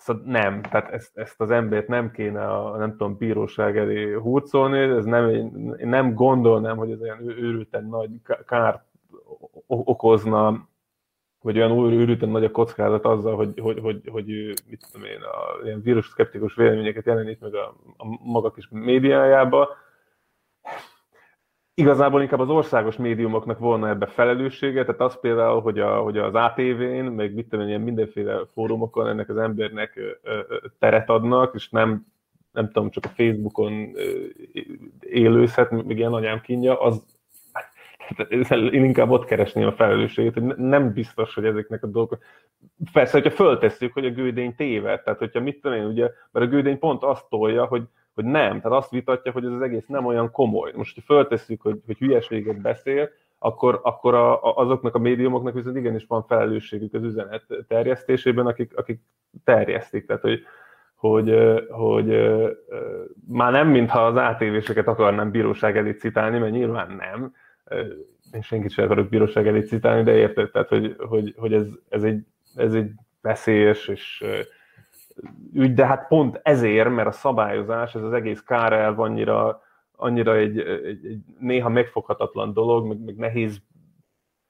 Szóval nem, tehát ezt, ezt az embert nem kéne a, nem tudom, bíróság elé hurcolni, ez nem, én nem gondolnám, hogy ez olyan őrülten nagy kárt okozna, vagy olyan őrülten nagy a kockázat azzal, hogy, hogy, hogy, hogy mit tudom én, a ilyen vírus szkeptikus véleményeket jelenít meg a, a maga kis médiájába. Igazából inkább az országos médiumoknak volna ebbe felelőssége, tehát az például, hogy, a, hogy az ATV-n, meg mit tudom, ilyen mindenféle fórumokon ennek az embernek teret adnak, és nem, nem tudom, csak a Facebookon élőzhet, még ilyen anyám kínja, az, én inkább ott keresném a felelősséget, hogy nem biztos, hogy ezeknek a dolgok... Persze, hogyha föltesszük, hogy a gődény téved, tehát hogyha mit tudom én, ugye, mert a gődény pont azt tolja, hogy, hogy nem, tehát azt vitatja, hogy ez az egész nem olyan komoly. Most, hogyha föltesszük, hogy, hogy hülyeséget beszél, akkor, akkor a, a, azoknak a médiumoknak viszont igenis van felelősségük az üzenet terjesztésében, akik, akik terjesztik. Tehát, hogy, hogy, hogy már nem mintha az ATV-seket akarnám bíróság elé citálni, mert nyilván nem, én senkit sem akarok bíróság elé citálni, de érted, tehát, hogy, hogy, hogy ez, ez, egy, ez egy veszélyes és ügy, de hát pont ezért, mert a szabályozás, ez az egész kárelv annyira, annyira egy, egy, egy néha megfoghatatlan dolog, meg, meg nehéz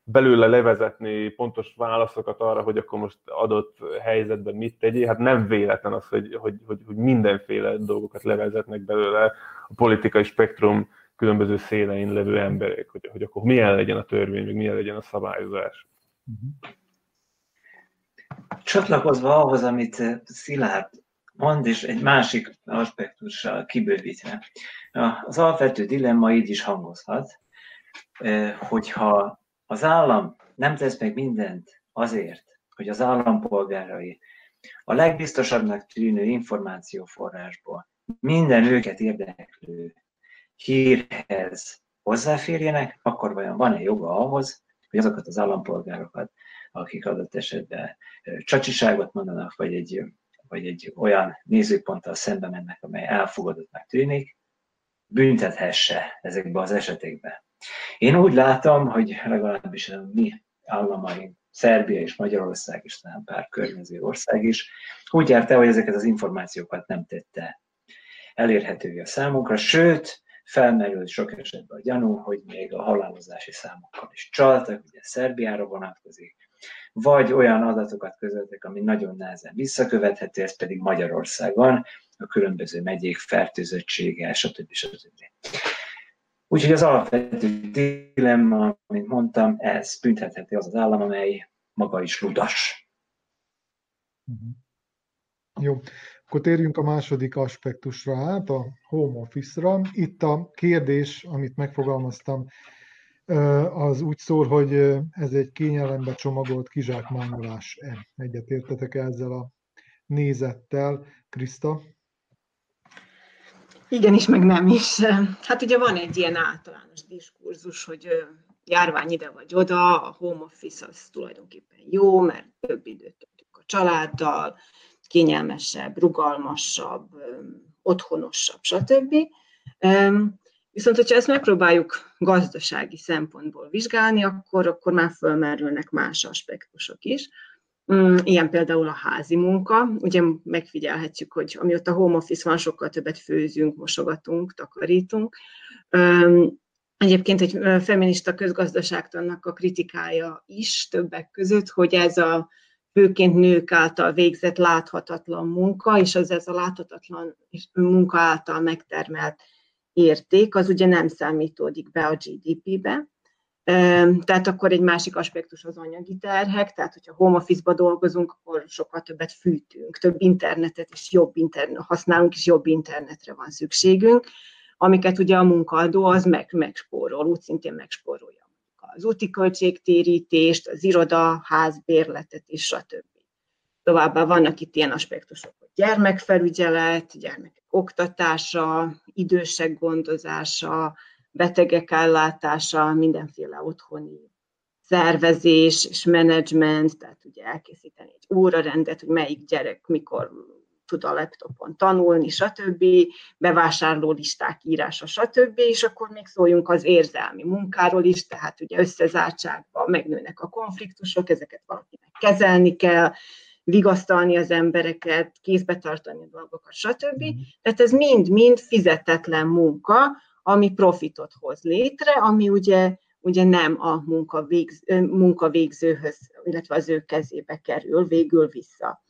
belőle levezetni pontos válaszokat arra, hogy akkor most adott helyzetben mit tegyél. Hát nem véletlen az, hogy, hogy, hogy, hogy mindenféle dolgokat levezetnek belőle a politikai spektrum különböző szélein levő emberek, hogy, hogy akkor milyen legyen a törvény, meg milyen legyen a szabályozás. Csatlakozva ahhoz, amit Szilárd mond, és egy másik aspektussal kibővítve. Az alapvető dilemma így is hangozhat, hogyha az állam nem tesz meg mindent azért, hogy az állampolgárai a legbiztosabbnak tűnő információforrásból minden őket érdeklő hírhez hozzáférjenek, akkor vajon van-e joga ahhoz, hogy azokat az állampolgárokat, akik adott esetben csacsiságot mondanak, vagy egy, vagy egy olyan nézőponttal szembe mennek, amely elfogadottnak tűnik, büntethesse ezekbe az esetekben. Én úgy látom, hogy legalábbis a mi államaink, Szerbia és Magyarország és talán pár környező ország is, úgy járt el, hogy ezeket az információkat nem tette elérhetővé a számunkra, sőt, felmerült sok esetben a gyanú, hogy még a halálozási számokkal is csaltak, ugye Szerbiára vonatkozik, vagy olyan adatokat közöltek, ami nagyon nehezen visszakövethető, ez pedig Magyarországon, a különböző megyék fertőzöttsége, stb. stb. Úgyhogy az alapvető dilemma, mint mondtam, ez büntetheti az az állam, amely maga is ludas. Mhm. Jó. Akkor térjünk a második aspektusra át, a home office-ra. Itt a kérdés, amit megfogalmaztam, az úgy szól, hogy ez egy kényelembe csomagolt kizsákmányolás-e. Egyetértetek ezzel a nézettel, Krista? Igen is, meg nem is. Hát ugye van egy ilyen általános diskurzus, hogy járvány ide vagy oda, a home office az tulajdonképpen jó, mert több időt töltünk a családdal, kényelmesebb, rugalmasabb, otthonosabb, stb. Viszont, hogyha ezt megpróbáljuk gazdasági szempontból vizsgálni, akkor, akkor már fölmerülnek más aspektusok is. Ilyen például a házi munka. Ugye megfigyelhetjük, hogy amióta home office van, sokkal többet főzünk, mosogatunk, takarítunk. Egyébként egy feminista közgazdaságtannak a kritikája is többek között, hogy ez a főként nők által végzett láthatatlan munka, és az ez a láthatatlan munka által megtermelt érték, az ugye nem számítódik be a GDP-be. Tehát akkor egy másik aspektus az anyagi terhek, tehát hogyha home office-ba dolgozunk, akkor sokkal többet fűtünk, több internetet és jobb internet használunk, és jobb internetre van szükségünk, amiket ugye a munkaadó az meg, megspórol, úgy szintén megspórolja az úti költségtérítést, az iroda, házbérletet és stb. Továbbá vannak itt ilyen aspektusok, hogy gyermekfelügyelet, gyermekek oktatása, idősek gondozása, betegek ellátása, mindenféle otthoni szervezés és menedzsment, tehát ugye elkészíteni egy órarendet, hogy melyik gyerek mikor tud a laptopon tanulni, stb., bevásárló listák írása, stb., és akkor még szóljunk az érzelmi munkáról is, tehát ugye összezártságban megnőnek a konfliktusok, ezeket valakinek kezelni kell, vigasztalni az embereket, kézbe tartani a dolgokat, stb. Mhm. Tehát ez mind-mind fizetetlen munka, ami profitot hoz létre, ami ugye, ugye nem a munkavégz, munkavégzőhöz, illetve az ő kezébe kerül végül vissza.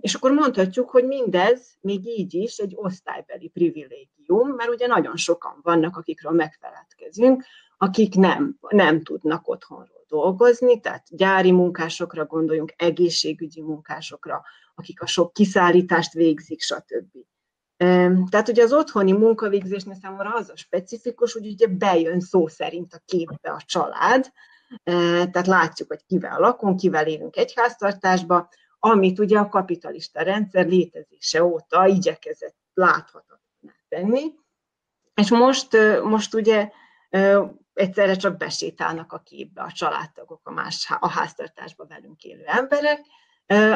És akkor mondhatjuk, hogy mindez még így is egy osztálybeli privilégium, mert ugye nagyon sokan vannak, akikről megfeledkezünk, akik nem, nem tudnak otthonról dolgozni, tehát gyári munkásokra gondoljunk, egészségügyi munkásokra, akik a sok kiszállítást végzik, stb. Tehát ugye az otthoni munkavégzésnél számomra az a specifikus, hogy ugye bejön szó szerint a képbe a család, tehát látjuk, hogy kivel lakunk, kivel élünk egy háztartásba, amit ugye a kapitalista rendszer létezése óta igyekezett láthatatlaná tenni. És most, most ugye egyszerre csak besétálnak a képbe a családtagok, a, más, a háztartásba velünk élő emberek,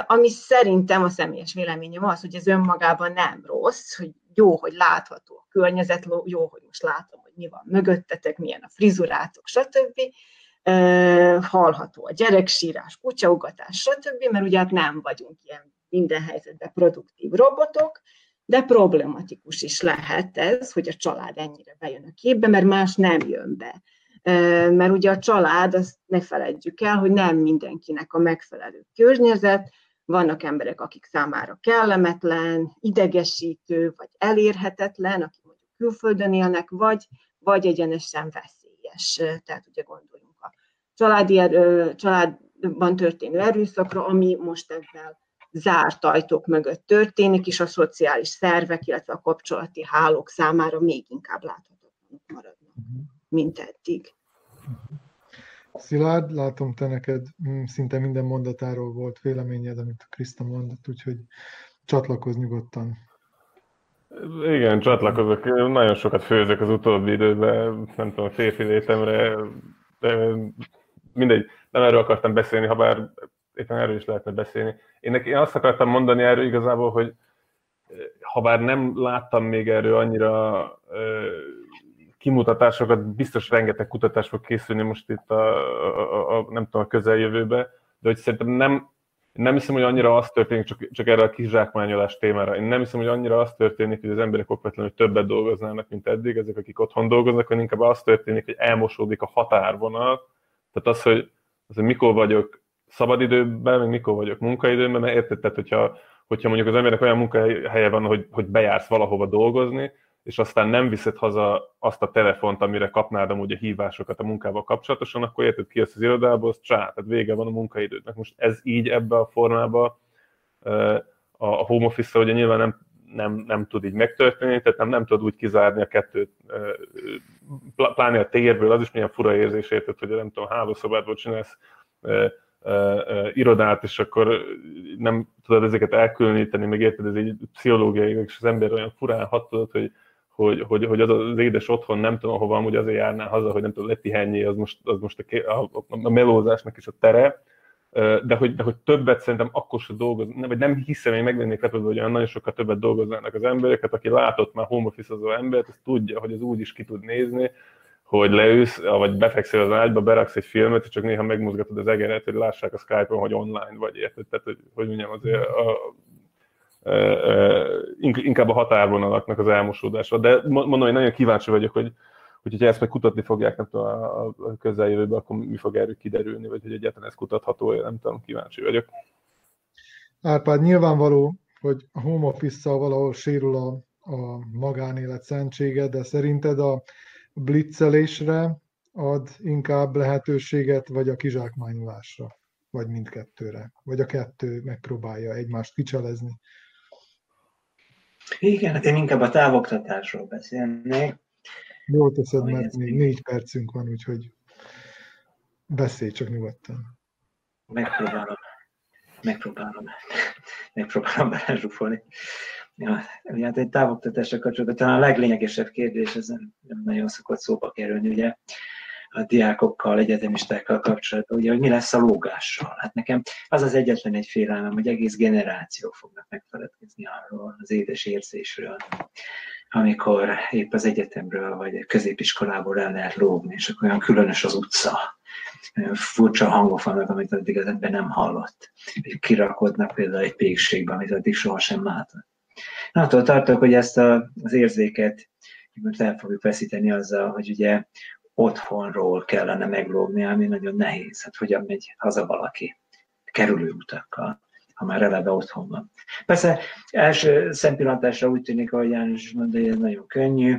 ami szerintem a személyes véleményem az, hogy ez önmagában nem rossz, hogy jó, hogy látható a környezet, jó, hogy most látom, hogy mi van mögöttetek, milyen a frizurátok, stb hallható a gyereksírás, kutyaugatás, stb., mert ugye hát nem vagyunk ilyen minden helyzetben produktív robotok, de problematikus is lehet ez, hogy a család ennyire bejön a képbe, mert más nem jön be. Mert ugye a család, azt ne feledjük el, hogy nem mindenkinek a megfelelő környezet, vannak emberek, akik számára kellemetlen, idegesítő, vagy elérhetetlen, akik mondjuk külföldön élnek, vagy, vagy egyenesen veszélyes. Tehát ugye gondoljunk családi erő, családban történő erőszakra, ami most ezzel zárt ajtók mögött történik, és a szociális szervek, illetve a kapcsolati hálók számára még inkább láthatatlanok maradnak, mint eddig. Szilárd, látom, te neked mm, szinte minden mondatáról volt véleményed, amit Kriszta mondott, úgyhogy csatlakozz nyugodtan. Igen, csatlakozok. Nagyon sokat főzök az utóbbi időben, nem tudom, férfi létemre, de mindegy, nem erről akartam beszélni, ha bár éppen erről is lehetne beszélni. Én, én azt akartam mondani erről igazából, hogy eh, ha bár nem láttam még erről annyira eh, kimutatásokat, biztos rengeteg kutatás fog készülni most itt a, a, a nem tudom, a közeljövőbe, de hogy szerintem nem, nem hiszem, hogy annyira az történik, csak, csak erre a kizsákmányolás témára. Én nem hiszem, hogy annyira az történik, hogy az emberek okvetlenül többet dolgoznának, mint eddig, ezek, akik otthon dolgoznak, hanem inkább az történik, hogy elmosódik a határvonal, tehát az, hogy, az, hogy mikor vagyok szabadidőben, meg mikor vagyok munkaidőben, mert érted, tehát hogyha, hogyha mondjuk az embernek olyan munkahelye van, hogy, hogy bejársz valahova dolgozni, és aztán nem viszed haza azt a telefont, amire kapnád amúgy a hívásokat a munkával kapcsolatosan, akkor érted, ki az irodából, az csá, tehát vége van a munkaidődnek. Most ez így ebbe a formába a home office ugye nyilván nem nem, nem tud így megtörténni, tehát nem, nem tud úgy kizárni a kettőt, pláne a térből, az is milyen fura érzés érted, hogy nem tudom, hálószobádból csinálsz irodát, és akkor nem tudod ezeket elkülöníteni, meg érted, ez egy pszichológiai, és az ember olyan furán hat tudod, hogy, hogy, hogy, hogy az az édes otthon, nem tudom, hova amúgy azért járnál haza, hogy nem tudom, lepihenjé, az most, az most a, a, a melózásnak is a tere, de hogy, de hogy többet szerintem akkor sem dolgoz, nem, vagy nem hiszem, hogy megvennék lepődve, hogy olyan nagyon sokkal többet dolgoznának az embereket, aki látott már home office embert, az tudja, hogy az úgy is ki tud nézni, hogy leülsz, vagy befekszel az ágyba, beraksz egy filmet, és csak néha megmozgatod az egeret, hogy lássák a Skype-on, hogy online vagy, érted? Tehát, hogy, hogy mondjam, azért a, a, a, inkább a határvonalaknak az elmosódása. De mondom, hogy nagyon kíváncsi vagyok, hogy, hogy ezt meg kutatni fogják, nem tudom, a közeljövőben, akkor mi fog erről kiderülni, vagy hogy egyáltalán ez kutatható, nem tudom, kíváncsi vagyok. Árpád, nyilvánvaló, hogy a home office valahol sérül a, a magánélet szentsége, de szerinted a blitzelésre ad inkább lehetőséget, vagy a kizsákmányolásra, vagy mindkettőre, vagy a kettő megpróbálja egymást kicselezni? Igen, hát én inkább a távoktatásról beszélnék. Jó teszed, mert még négy percünk van, úgyhogy beszélj csak nyugodtan. Megpróbálom. Megpróbálom. Megpróbálom belezsúfolni. Ja, hát egy távoktatásra kapcsolatban talán a leglényegesebb kérdés, ez nem nagyon szokott szóba kerülni, ugye a diákokkal, egyetemistákkal kapcsolatban, ugye, hogy mi lesz a lógással. Hát nekem az az egyetlen egy félelmem, hogy egész generációk fognak megfeledkezni arról az édes érzésről, amikor épp az egyetemről vagy a középiskolából el lehet lógni, és akkor olyan különös az utca, olyan furcsa hangok vannak, amit addig az ember nem hallott. Kirakodnak például egy pékségbe, amit addig sohasem látott. Attól tartok, hogy ezt a, az érzéket el fogjuk veszíteni azzal, hogy ugye otthonról kellene meglógni, ami nagyon nehéz. Hát hogyan megy haza valaki kerülő utakkal, ha már eleve otthon van. Persze első szempillantásra úgy tűnik, ahogy János is mondta, hogy ez nagyon könnyű,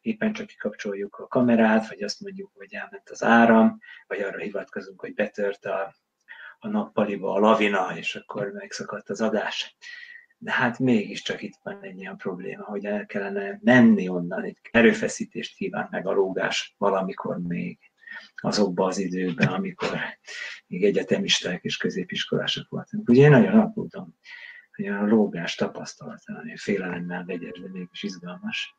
éppen csak kikapcsoljuk a kamerát, vagy azt mondjuk, hogy elment az áram, vagy arra hivatkozunk, hogy betört a, a nappaliba a lavina, és akkor megszakadt az adás. De hát mégiscsak itt van egy ilyen probléma, hogy el kellene menni onnan, egy erőfeszítést kíván meg a lógás valamikor még azokban az időben, amikor még egyetemisták és középiskolások voltunk. Ugye én nagyon aggódom, hogy a lógás tapasztalata, hogy félelemmel vegyes, de mégis izgalmas,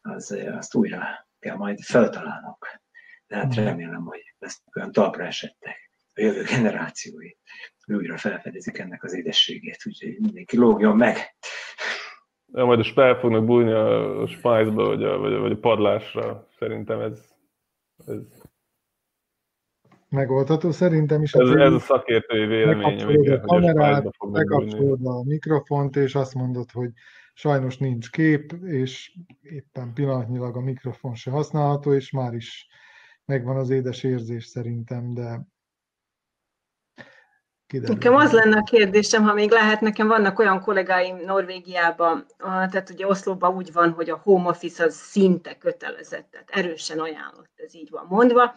az, azt újra kell majd feltalálnunk. De hát mm. remélem, hogy lesznek olyan talpra esettek a jövő generációi, újra felfedezik ennek az édességét, úgyhogy mindenki lógjon meg. Ja, majd a fel fognak bújni a spice-ba, vagy a, vagy, a, vagy a padlásra. Szerintem ez, ez megoldható. Szerintem is. Ez, ez a szakértői vélemény. Megkapcsolod a kamerát, megkapcsolod a mikrofont, és azt mondod, hogy sajnos nincs kép, és éppen pillanatnyilag a mikrofon se használható, és már is megvan az édes érzés szerintem, de kiderül. Nekem az lenne a kérdésem, ha még lehet, nekem vannak olyan kollégáim Norvégiában, tehát ugye Oszlóban úgy van, hogy a home office az szinte kötelezett, tehát erősen ajánlott, ez így van mondva,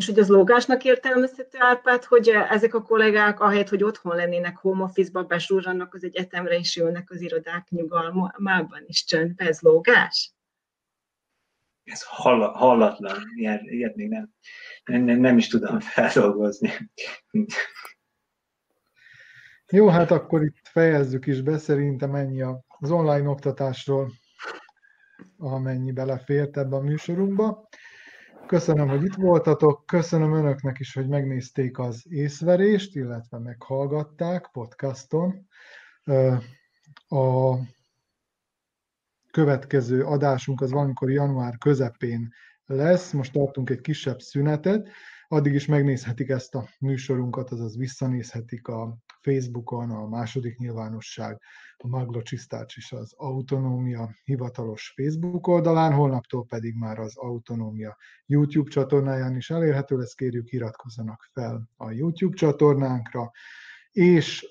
és hogy az lógásnak értelmezhető Árpád, hogy ezek a kollégák, ahelyett, hogy otthon lennének home office-ba, besúrrannak az egyetemre, és ülnek az irodák nyugalmában is csöndbe, ez lógás? Ez hallatlan, ilyet, ilyet még nem, nem, nem is tudom feldolgozni. Jó, hát akkor itt fejezzük is be, szerintem ennyi az online oktatásról, amennyi belefért ebbe a műsorunkba. Köszönöm, hogy itt voltatok, köszönöm önöknek is, hogy megnézték az észverést, illetve meghallgatták podcaston. A következő adásunk az valamikor január közepén lesz, most tartunk egy kisebb szünetet, addig is megnézhetik ezt a műsorunkat, azaz visszanézhetik a Facebookon, a második nyilvánosság, a Maglo is az Autonómia hivatalos Facebook oldalán, holnaptól pedig már az Autonómia YouTube csatornáján is elérhető lesz, kérjük iratkozzanak fel a YouTube csatornánkra, és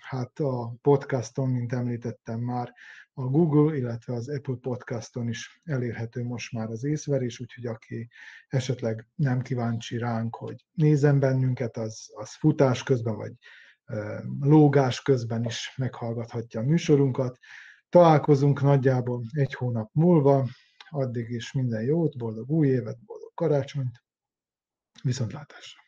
hát a podcaston, mint említettem már, a Google, illetve az Apple Podcaston is elérhető most már az észverés, úgyhogy aki esetleg nem kíváncsi ránk, hogy nézzen bennünket, az, az futás közben, vagy lógás közben is meghallgathatja a műsorunkat. Találkozunk nagyjából egy hónap múlva, addig is minden jót, boldog új évet, boldog karácsonyt, viszontlátásra!